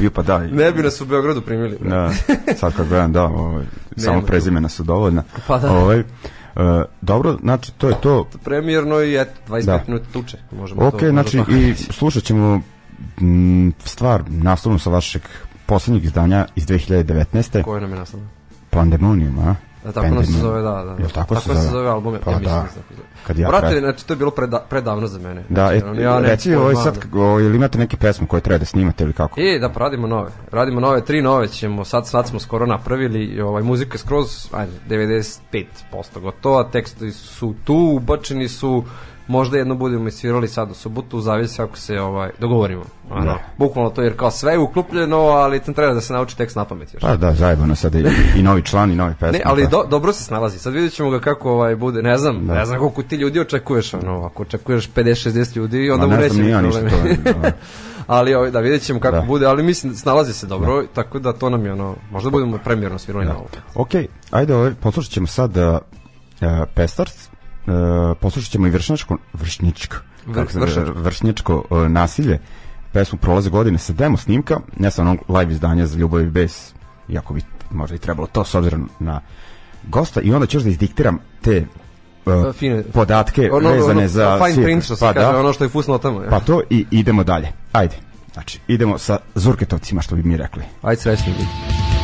Speaker 1: Ju, pa da.
Speaker 5: Ne bi nas u Beogradu primili.
Speaker 1: Da, sad kad gledam, da, ovaj, samo prezimena su dovoljna.
Speaker 5: Pa da.
Speaker 1: Ovaj, e, dobro, znači to je to.
Speaker 5: Premijerno i eto, 25
Speaker 1: Da.
Speaker 5: minuta tuče. Možemo
Speaker 1: Ok,
Speaker 5: to, možda
Speaker 1: znači
Speaker 5: tako
Speaker 1: i slušat ćemo stvar naslovnu sa vašeg poslednjeg izdanja iz 2019.
Speaker 5: Koje nam je nastavno?
Speaker 1: Pandemonium, a?
Speaker 5: Da, tako nam se
Speaker 1: Pandemonium.
Speaker 5: zove, da, da.
Speaker 1: Jel tako se
Speaker 5: se
Speaker 1: zove?
Speaker 5: zove album,
Speaker 1: Pa
Speaker 5: ja mislim
Speaker 1: da.
Speaker 5: da se tako zove.
Speaker 1: Kad ja
Speaker 5: Brate,
Speaker 1: pre-
Speaker 5: znači to je bilo preda, predavno za mene.
Speaker 1: Da,
Speaker 5: znači,
Speaker 1: e,
Speaker 5: ja ne
Speaker 1: reci
Speaker 5: pojma,
Speaker 1: ovaj
Speaker 5: da.
Speaker 1: sad, o, ili imate neke pesme koje treba da snimate ili kako?
Speaker 5: E, da, pa radimo nove. Radimo nove, tri nove ćemo, sad, sad smo skoro napravili, ovaj, muzika je skroz, ajde, 95% gotova, tekstovi su tu, ubačeni su, možda jedno budemo isvirali sad u subotu, zavisi ako se ovaj, dogovorimo. Ano,
Speaker 1: Da.
Speaker 5: Bukvalno to, jer kao sve je uklopljeno, ali tam treba da se nauči tekst na pamet još.
Speaker 1: Pa da, zajebano sada i, i novi član i nove pesme.
Speaker 5: Ne, ali do, dobro se snalazi. Sad vidjet ćemo ga kako ovaj bude. Ne znam,
Speaker 1: Da.
Speaker 5: ne znam koliko ti ljudi očekuješ. Ono, ako očekuješ 50-60 ljudi, onda mu
Speaker 1: ne
Speaker 5: neće biti
Speaker 1: ništa
Speaker 5: problema.
Speaker 1: to, da.
Speaker 5: ali ovaj, da vidjet ćemo kako
Speaker 1: Da.
Speaker 5: bude, ali mislim snalazi se dobro, tako da to nam je ono, možda budemo premijerno svirali na ovo.
Speaker 1: Ok, ajde, ovaj, poslušat ćemo sad uh, uh, Pestars, uh, poslušat ćemo i vršničko, vršničko,
Speaker 5: Vr-
Speaker 1: se
Speaker 5: vršničko
Speaker 1: uh, nasilje, pesmu Prolaze godine sa demo snimka, ne sam onog live izdanja za Ljubav i bes, iako bi možda i trebalo to s obzirom na gosta, i onda još da izdiktiram te uh,
Speaker 5: Fine.
Speaker 1: podatke
Speaker 5: Ono,
Speaker 1: vezane
Speaker 5: ono,
Speaker 1: za
Speaker 5: fine print što se
Speaker 1: pa
Speaker 5: kaže,
Speaker 1: da,
Speaker 5: ono što je fusnotamo.
Speaker 1: pa to i idemo dalje. Ajde, Znači, idemo sa Zurketovcima, što bi mi rekli.
Speaker 6: Ajde srećni biti.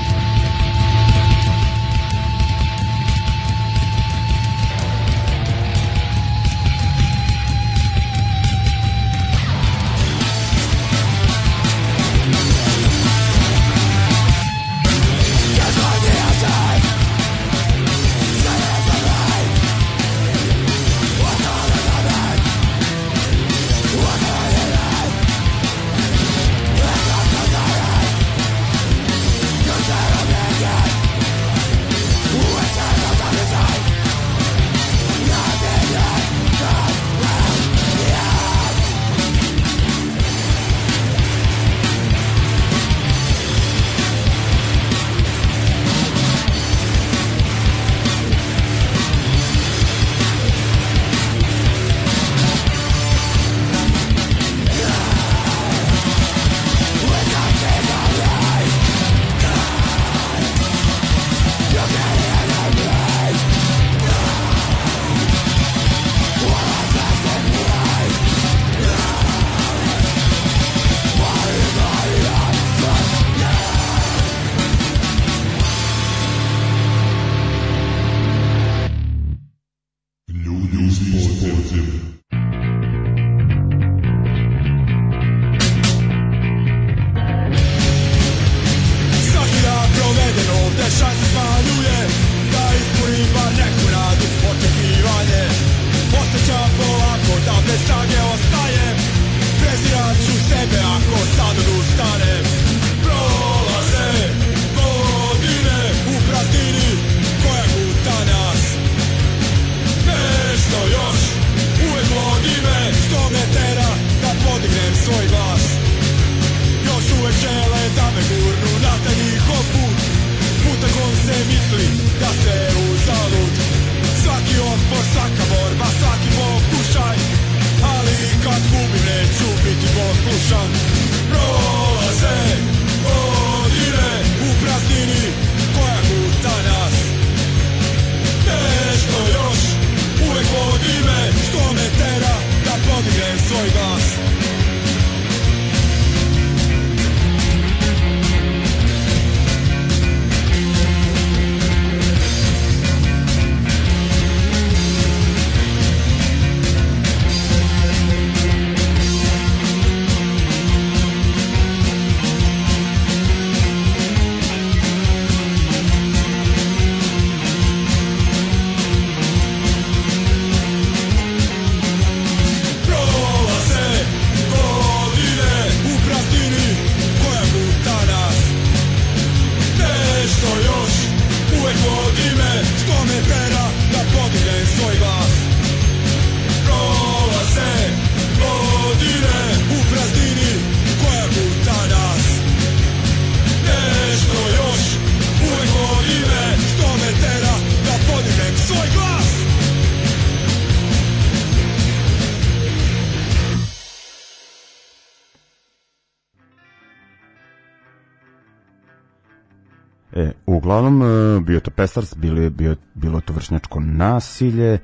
Speaker 1: Bio to Pestars, bilo je, bio, bilo to vršnjačko nasilje e,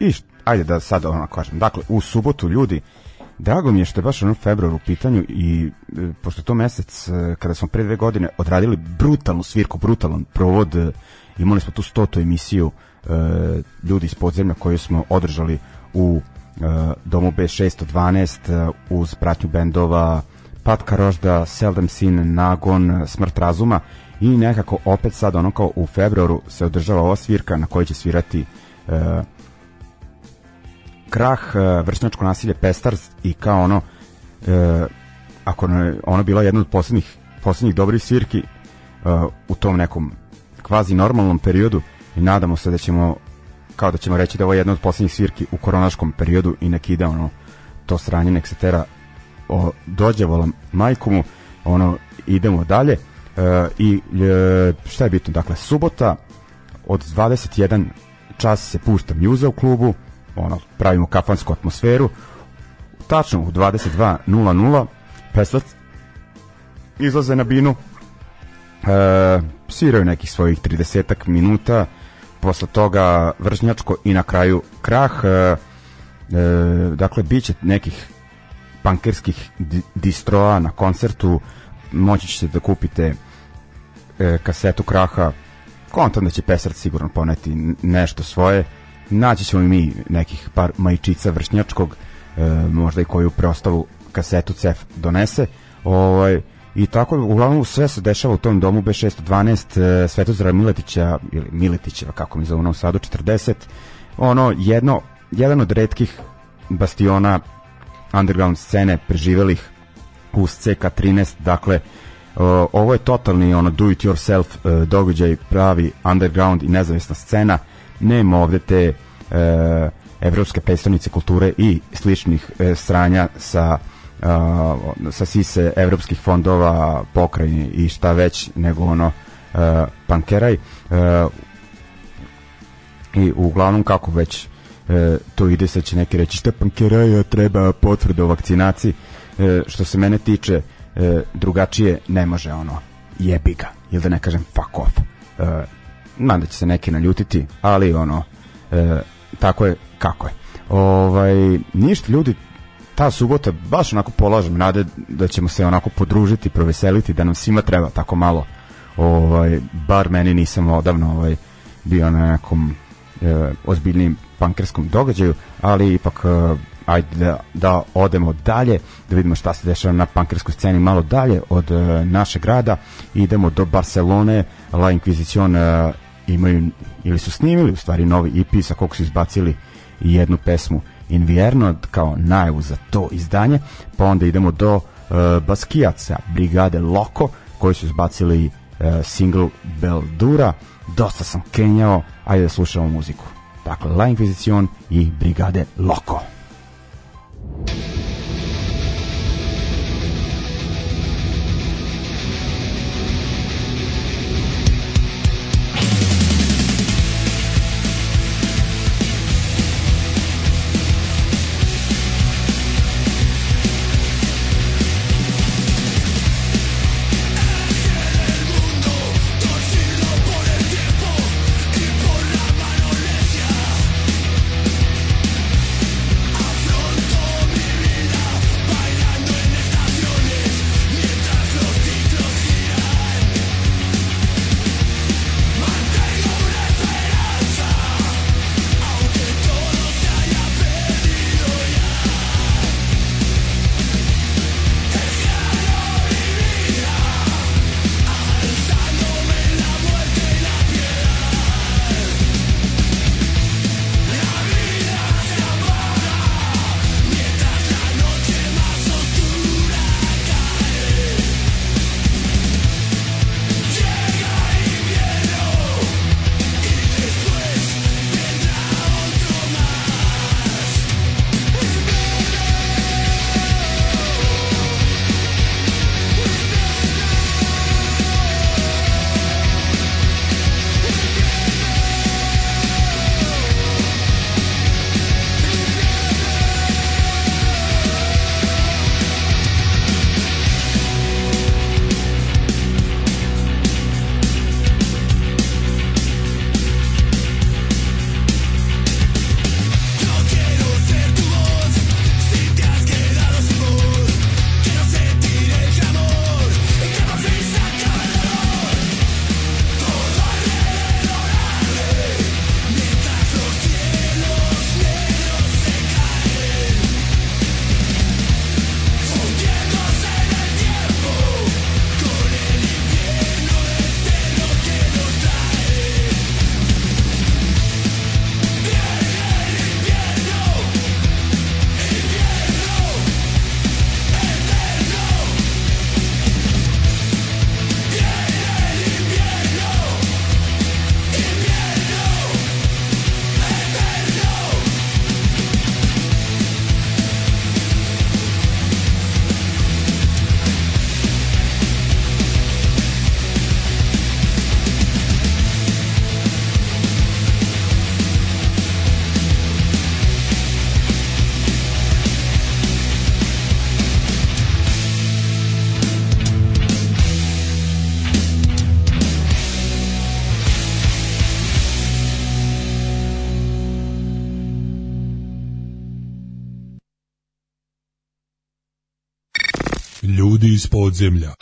Speaker 1: i ajde da sad ono kažem. Dakle, u subotu ljudi, drago mi je što je baš ono februar u pitanju i e, pošto je to mesec e, kada smo pre dve godine odradili brutalnu svirku, brutalan provod, e, imali smo tu stotu emisiju e, ljudi iz podzemlja koju smo održali u e, domu B612 e, uz pratnju bendova Patka Rožda, Seldom Sin, Nagon, Smrt razuma i nekako opet sad ono kao u februaru se održava ova svirka na kojoj će svirati e, Krah, e, vršnjačko nasilje Pestars i kao ono e, ako ne, ono bila jedna od poslednjih, poslednjih dobrih svirki e, u tom nekom kvazi normalnom periodu i nadamo se da ćemo kao da ćemo reći da je ovo jedna od poslednjih svirki u koronaškom periodu i nek ide ono to sranje nek se tera o, dođe volam majku mu ono idemo dalje i e, šta je bitno? Dakle subota od 21 čas se pušta mjuza u klubu ono pravimo kafansku atmosferu. Tačno u 22.00 Peslac izlaze na binu e, sviraju nekih svojih 30 minuta posle toga vršnjačko i na kraju krah e, dakle bit će nekih pankerskih di- distroa na koncertu moći ćete da kupite e, kasetu kraha. Kontam da će Pesart sigurno poneti nešto svoje. Naći ćemo i mi nekih par majčica vršnjačkog e, možda i koju preostalu kasetu CEF donese. Ovaj, i tako uglavnom sve se dešava u tom domu B612 e, Svetozara Miletića ili Miletića kako mi zovu u Novom Sadu 40 ono jedno jedan od redkih bastiona underground scene preživelih uz CK13 dakle ovo je totalni ono do it yourself uh, događaj pravi underground i nezavisna scena. Nema ovde te uh, evropske predstavnice kulture i sličnih uh, stranja sa uh, sa sise evropskih fondova pokrajine i šta već nego ono uh, pankeraj uh, i uglavnom kako već e, to ide sad će neki reći šta pankeraja treba potvrda o vakcinaciji? E, što se mene tiče e, drugačije ne može ono jebi ga ili da ne kažem fuck off. E, mada će se neki naljutiti ali ono e, tako je kako je. Ovaj, ništa ljudi ta subota baš onako polažem nade da ćemo se onako podružiti proveseliti da nam svima treba tako malo. Ovaj, bar meni nisam odavno ovaj, bio na nekom e, ozbiljnim pankerskom događaju, ali ipak e, ajde da, da odemo dalje, da vidimo šta se dešava na pankerskoj sceni malo dalje od e, našeg grada. Idemo do Barcelone, La Inquisition e, imaju, ili su snimili u stvari novi EP sa kog su izbacili jednu pesmu Invierno kao najavu za to izdanje, pa onda idemo do e, Baskijaca, Brigade Loco, koji su izbacili e, single Beldura, dosta sam kenjao, ajde da slušamo muziku. Dakle, La Inquisition i Brigade Loco.
Speaker 7: Podzemlja.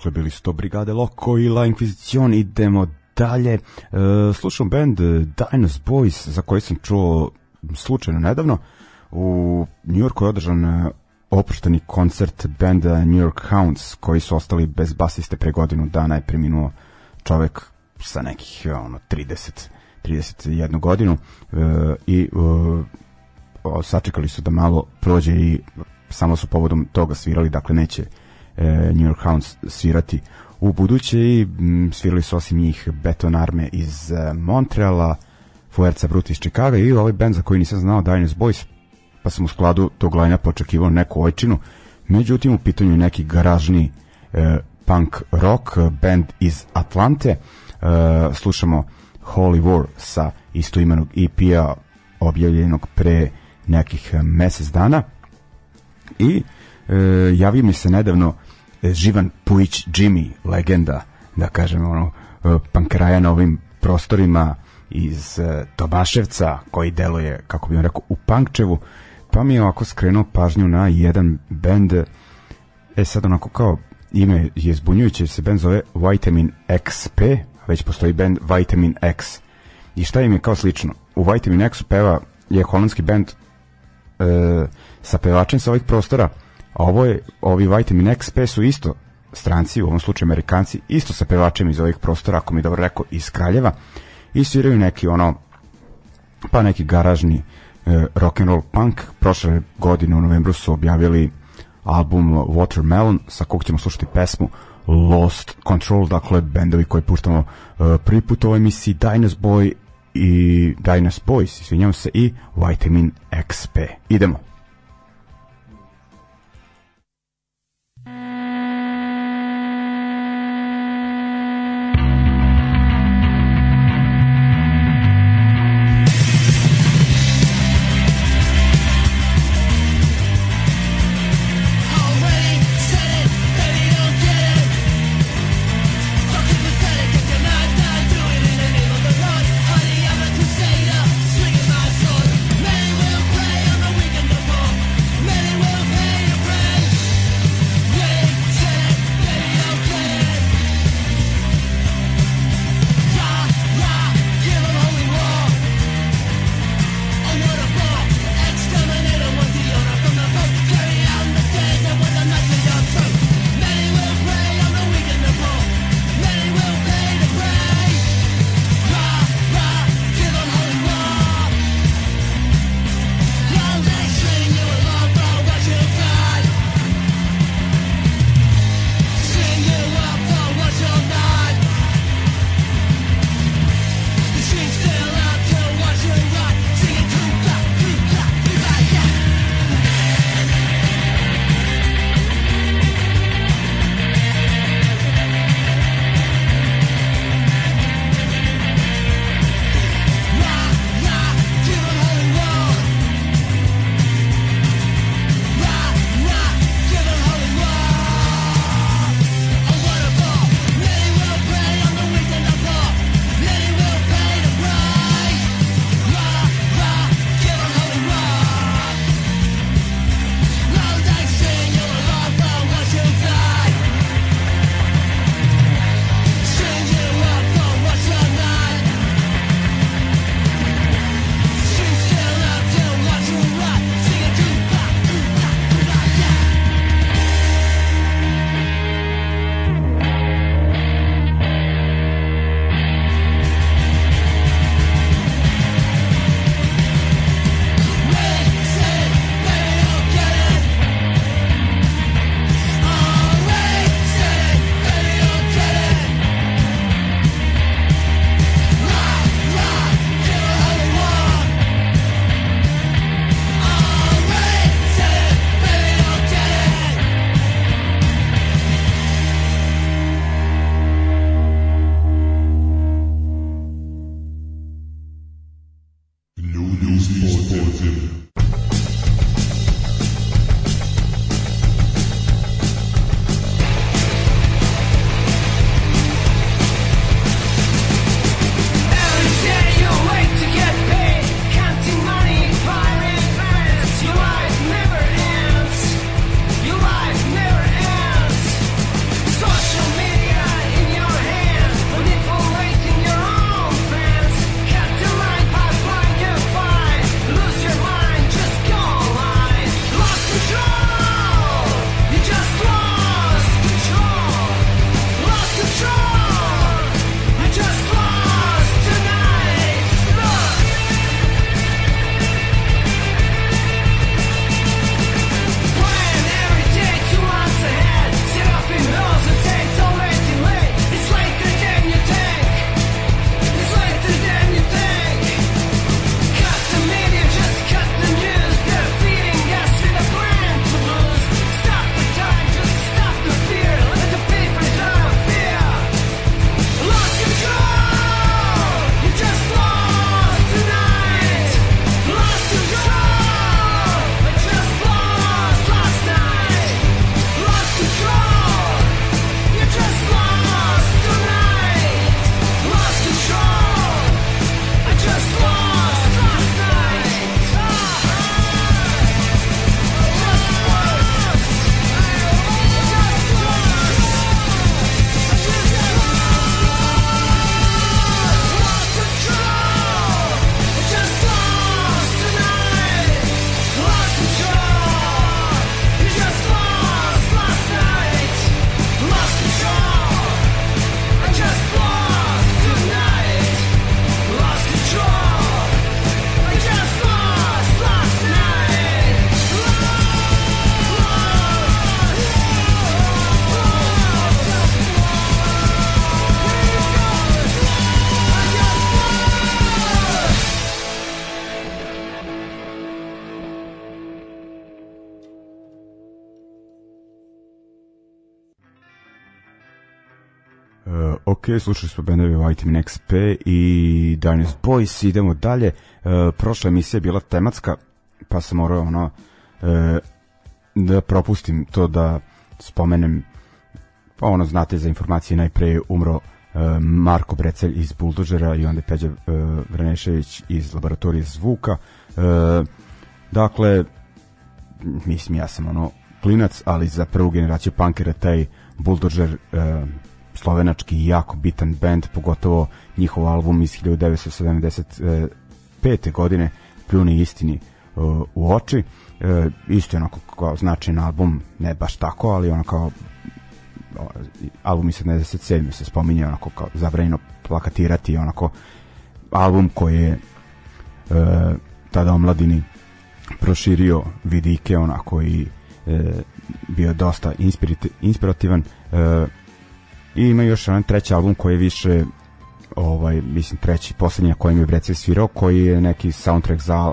Speaker 1: Dakle, bili su to Brigade Loco i La Inquisition, idemo dalje. E, slušam band e, Dinos Boys, za koji sam čuo slučajno nedavno. U New Yorku je održan e, opušteni koncert benda New York Hounds, koji su ostali bez basiste pre godinu dana je preminuo čovek sa nekih e, ono 30 31 godinu e, i e, sačekali su da malo prođe i samo su povodom toga svirali, dakle neće New York Hounds svirati u buduće i m, svirali su osim njih Beton Arme iz e, Montreala, Fuerza Brut iz Chicago i ovaj band za koji nisam znao Dinosaur Boys, pa sam u skladu tog line očekivao neku ojčinu, međutim u pitanju neki garažni e, punk rock band iz Atlante, e, slušamo Holy War sa istoimenog EP-a objavljenog pre nekih e, mesec dana. I e, javio mi se nedavno e, Živan Pujić Jimmy, legenda, da kažem, ono, e, pankraja na ovim prostorima iz e, Tobaševca, koji deluje, kako bih rekao, u Pankčevu, pa mi je ovako skrenuo pažnju na jedan bend, e sad onako kao ime je zbunjujuće, se bend zove Vitamin XP, već postoji bend Vitamin X. I šta im je kao slično? U Vitamin X peva je holandski bend e, sa pevačem sa ovih prostora, a ovo je, ovi Vitamin XP su isto stranci, u ovom slučaju Amerikanci, isto sa pevačem iz ovih prostora, ako mi dobro rekao, iz Kraljeva, i sviraju neki ono, pa neki garažni e, rock and roll punk. Prošle godine u novembru su objavili album Watermelon, sa kog ćemo slušati pesmu Lost Control, dakle bendovi koji puštamo e, prvi put u ovoj emisiji Dinos Boy i Dynas Boys, izvinjavam se, i Vitamin XP. Idemo. Ok, slušali smo bendove Vitamin XP i Dynasty Boys, idemo dalje. Uh, prošla emisija je bila tematska, pa sam morao ono, uh, da propustim to da spomenem, pa ono znate za informacije, najpre umro uh, Marko Brecelj iz Buldožera i onda Peđa uh, Vranešević iz laboratorije zvuka. Uh, dakle, mislim ja sam ono klinac, ali za prvu generaciju punkera taj Bulldozer uh, slovenački jako bitan band, pogotovo njihov album iz 1975. godine Pljuni istini uh, u oči. Uh, isto je onako kao značajan album, ne baš tako, ali ono kao album iz 77. se spominje onako kao zabranjeno plakatirati onako album koji je uh, tada omladini proširio vidike onako i e, bio dosta inspirativan e, i ima još jedan treći album koji je više ovaj, mislim treći, poslednji na kojem je Brecel svirao, koji je neki soundtrack za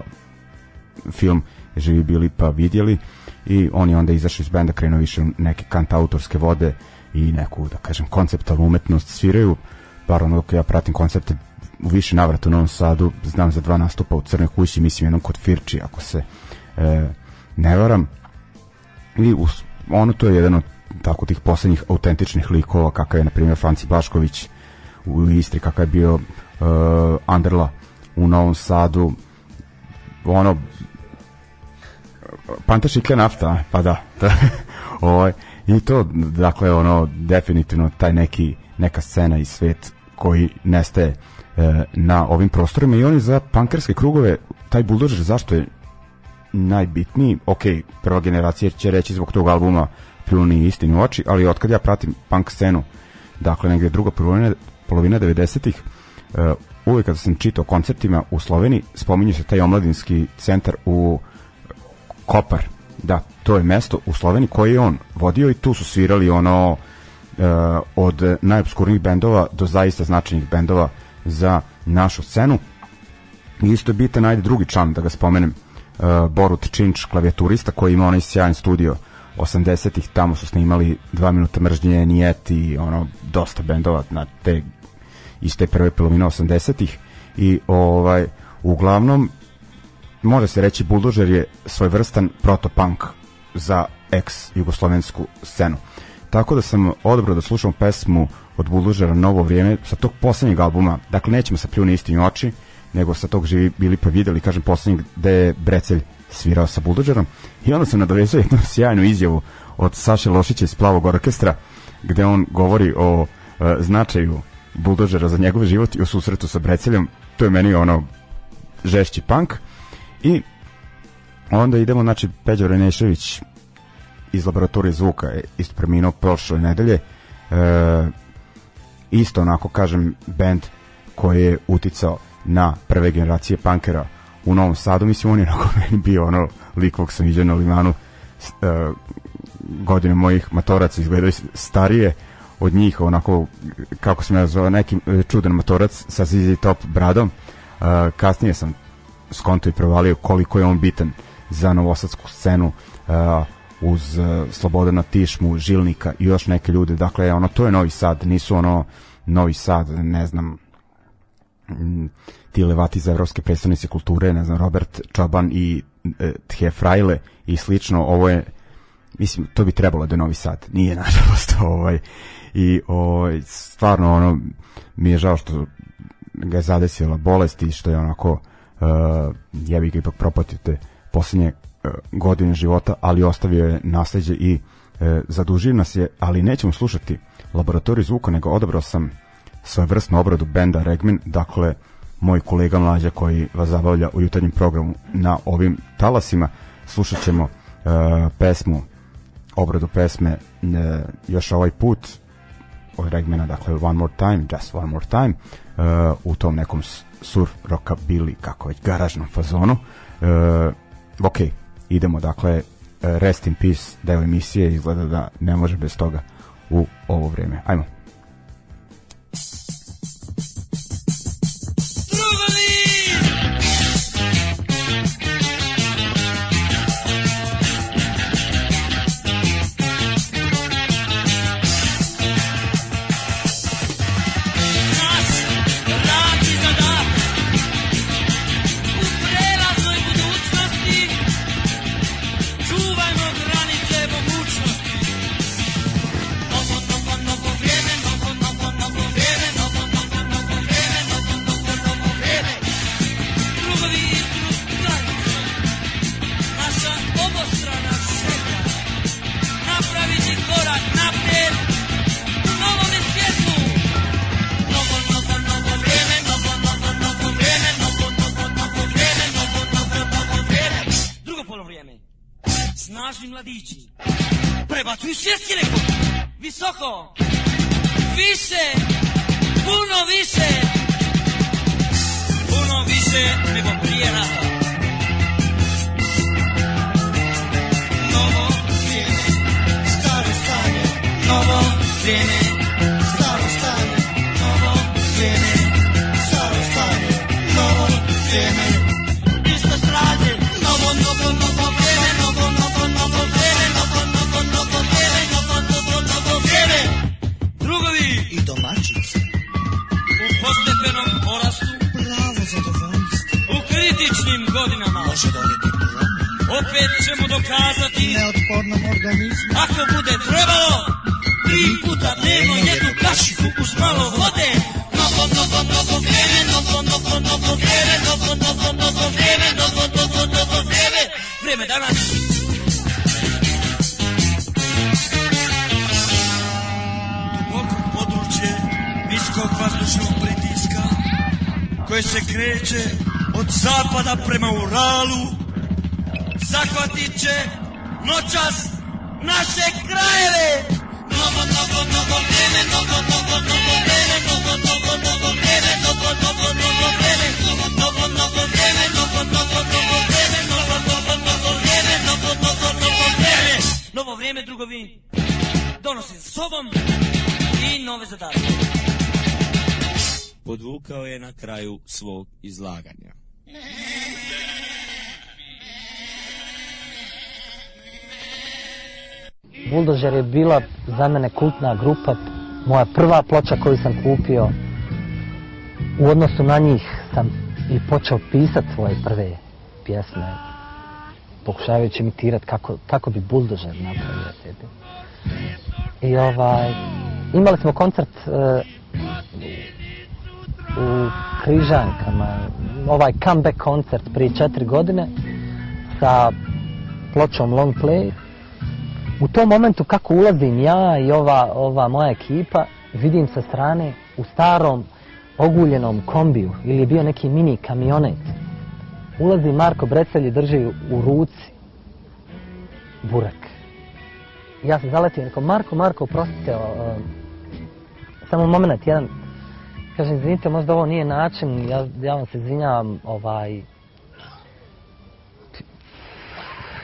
Speaker 1: film Živi bili pa vidjeli i on je onda izašao iz benda, krenuo više neke kantautorske vode i neku, da kažem, konceptualnu umetnost sviraju, bar ono ja pratim koncepte u više navrata u Novom Sadu, znam za dva nastupa u Crnoj kući, mislim jednom kod Firči, ako se e, ne varam. I us, ono to je jedan od tako tih poslednjih autentičnih likova kakav je na primjer Franci Blašković u Istri kakav je bio uh, Anderla u Novom Sadu. Ono Panta šikle nafta pa da. Ovaj, i to dakle ono definitivno taj neki neka scena i svet koji nestaje e, na ovim prostorima. I oni za pankerske krugove taj buldožer zašto je najbitniji? Ok, prva generacija će reći zbog tog albuma pljuni istini u oči, ali otkad ja pratim punk scenu, dakle negde druga polovina, polovina 90-ih, uh, uvek kada sam čitao koncertima u Sloveniji, spominje se taj omladinski centar u Kopar. Da, to je mesto u Sloveniji koje je on vodio i tu su svirali ono uh, od najobskurnijih bendova do zaista značajnih bendova za našu scenu. I isto je bitan, ajde drugi član da ga spomenem, uh, Borut Činč, klavijaturista koji ima onaj sjajan studio 80-ih, tamo su snimali dva minuta mržnje, Nijet i ono, dosta bendova na te iz te prve polovine 80-ih i ovaj, uglavnom može se reći Buldožer je svojvrstan protopunk za ex-jugoslovensku scenu. Tako da sam odabrao da slušam pesmu od Buldožera Novo vrijeme sa tog poslednjeg albuma, dakle nećemo sa pljuni istini oči, nego sa tog živi bili pa videli, kažem poslednjeg gde je Brecelj svirao sa Buldožerom i onda sam nadovezao jednu sjajnu izjavu od Saše Lošića iz Plavog orkestra gde on govori o e, značaju Buldožera za njegov život i o susretu sa Breceljom to je meni ono žešći punk. I onda idemo znači Peđo Renešević iz laboratorije zvuka je isto preminuo prošle nedelje. E, isto onako kažem band koji je uticao na prve generacije punkera u Novom Sadu, mislim on je onako meni bio ono lik kog sam vidio na limanu uh, godine mojih matoraca izgledaju starije od njih onako kako sam ja zvao neki e, čudan matorac sa ZZ Top bradom. Uh, kasnije sam skonto i provalio koliko je on bitan za novosadsku scenu uh, uz uh, Slobodana Tišmu, Žilnika i još neke ljude. Dakle ono to je Novi Sad nisu ono Novi Sad ne znam ti levati za evropske predstavnice kulture, ne znam, Robert Čoban i e, Tje Frajle i slično, ovo je mislim, to bi trebalo da je Novi Sad, nije nažalost ovaj, i ovaj, stvarno ono, mi je žao što ga je zadesila bolest i što je onako uh, jebi ga ipak propatio te poslednje uh, godine života, ali ostavio je nasleđe i uh, zadužio nas je, ali nećemo slušati laboratoriju zvuka, nego odabrao sam svojevrsnu obradu benda Regmin, dakle moj kolega mlađa koji vas zabavlja u jutarnjem programu na ovim talasima. Slušat ćemo uh, pesmu, obradu pesme uh, još ovaj put od Regmana, dakle One More Time, Just One More Time, uh, u tom nekom surf rockabilly, kako već, garažnom fazonu. Uh, ok, idemo, dakle, Rest in Peace deo emisije, izgleda da ne može bez toga u ovo vreme. Ajmo.
Speaker 8: Za mene kultna grupa, moja prva ploča koju sam kupio. U odnosu na njih sam i počeo pisati svoje prve pjesme, pokušavajući imitirati kako, kako bi Buldožer napravio sebi. I ovaj, imali smo koncert e, u Križankama, ovaj comeback koncert prije četiri godine sa pločom Long Play u tom momentu kako ulazim ja i ova, ova moja ekipa, vidim sa strane u starom oguljenom kombiju ili je bio neki mini kamionet. Ulazi Marko Brecelj i drži u ruci burak. Ja se i rekao, Marko, Marko, oprostite, o, o, samo moment, jedan, kažem, izvinite, možda ovo nije način, ja, ja vam se izvinjavam, ovaj,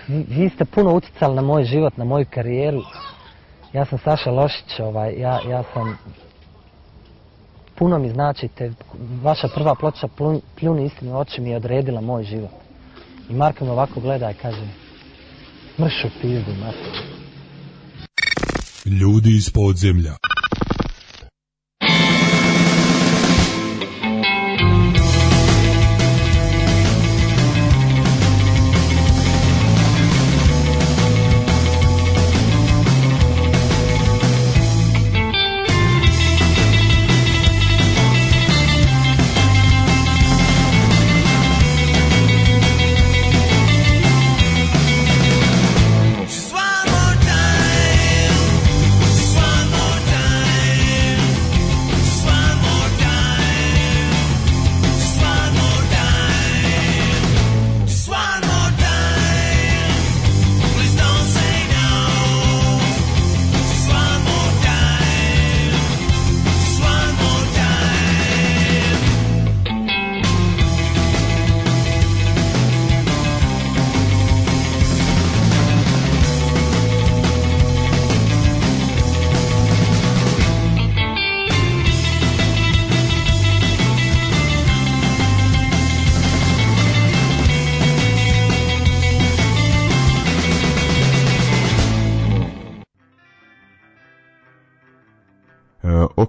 Speaker 8: vi, ste puno utjecali na moj život, na moju karijeru. Ja sam Saša Lošić, ovaj, ja, ja sam puno mi značite, vaša prva ploča Plun- Pljuni istinu oči mi je odredila moj život. I Marko me ovako gleda i kaže, mršu pizdu, Marko.
Speaker 7: Ljudi iz podzemlja.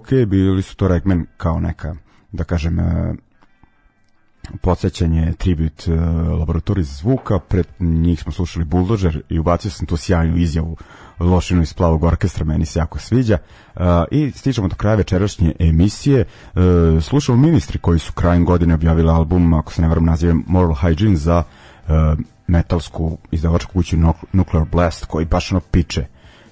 Speaker 1: Ok, bili su to Ragman kao neka, da kažem, e, podsjećanje, tribut e, laboratoriji zvuka, pred njih smo slušali Bulldozer i ubacio sam tu sjajnu izjavu Lošinu iz plavog orkestra, meni se jako sviđa. E, I stižemo do kraja večerašnje emisije. Slušamo ministri koji su krajem godine objavili album, ako se ne varam nazive Moral Hygiene za metalsku izdavačku kuću Nuc- Nuclear Blast, koji baš ono piče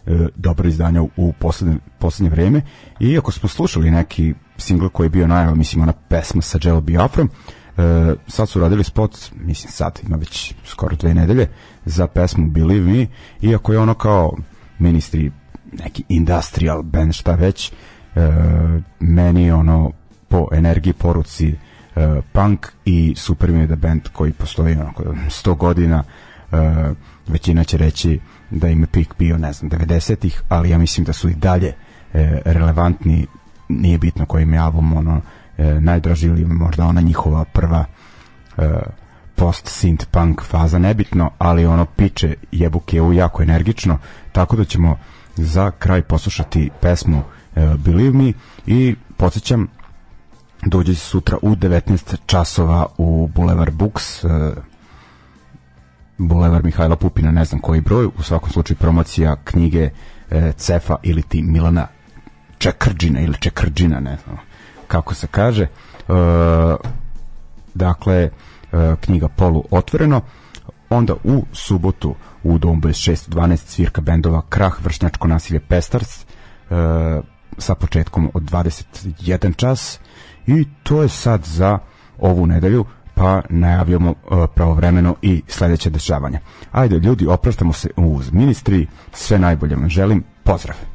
Speaker 1: e, dobra izdanja u- poslednje, poslednje vreme. I ako smo slušali neki singl koji je bio najava, mislim ona pesma sa Jello Biafrom, E, sad su radili spot, mislim sad, ima već skoro dve nedelje, za pesmu Believe Me, iako je ono kao ministri neki industrial band, šta već, e, meni ono po energiji, poruci e, punk i super mi je da band koji postoji onako 100 godina e, većina će reći da im je pik bio, ne znam, 90-ih, ali ja mislim da su i dalje e, relevantni, nije bitno koji im je album ono, e, najdraži ili možda ona njihova prva e, post synth punk faza. Nebitno, ali ono piče jebuke u jako energično, tako da ćemo za kraj poslušati pesmu e, Believe Me. I podsjećam dođe sutra u 19 časova u Boulevard Books e, Bulevar Mihajla Pupina, ne znam koji broj, u svakom slučaju promocija knjige e, Cefa ili ti Milana Čekrđina ili Čekrđina, ne znam kako se kaže. E, dakle, e, knjiga Polu otvoreno. Onda u subotu u Dom 2612 svirka bendova Krah, Vršnjačko nasilje Pestars e, sa početkom od 21 čas i to je sad za ovu nedelju pa najavljamo uh, pravovremeno i sledeće dešavanja. Ajde ljudi, opraštamo se uz ministri, sve najbolje vam želim, pozdrav!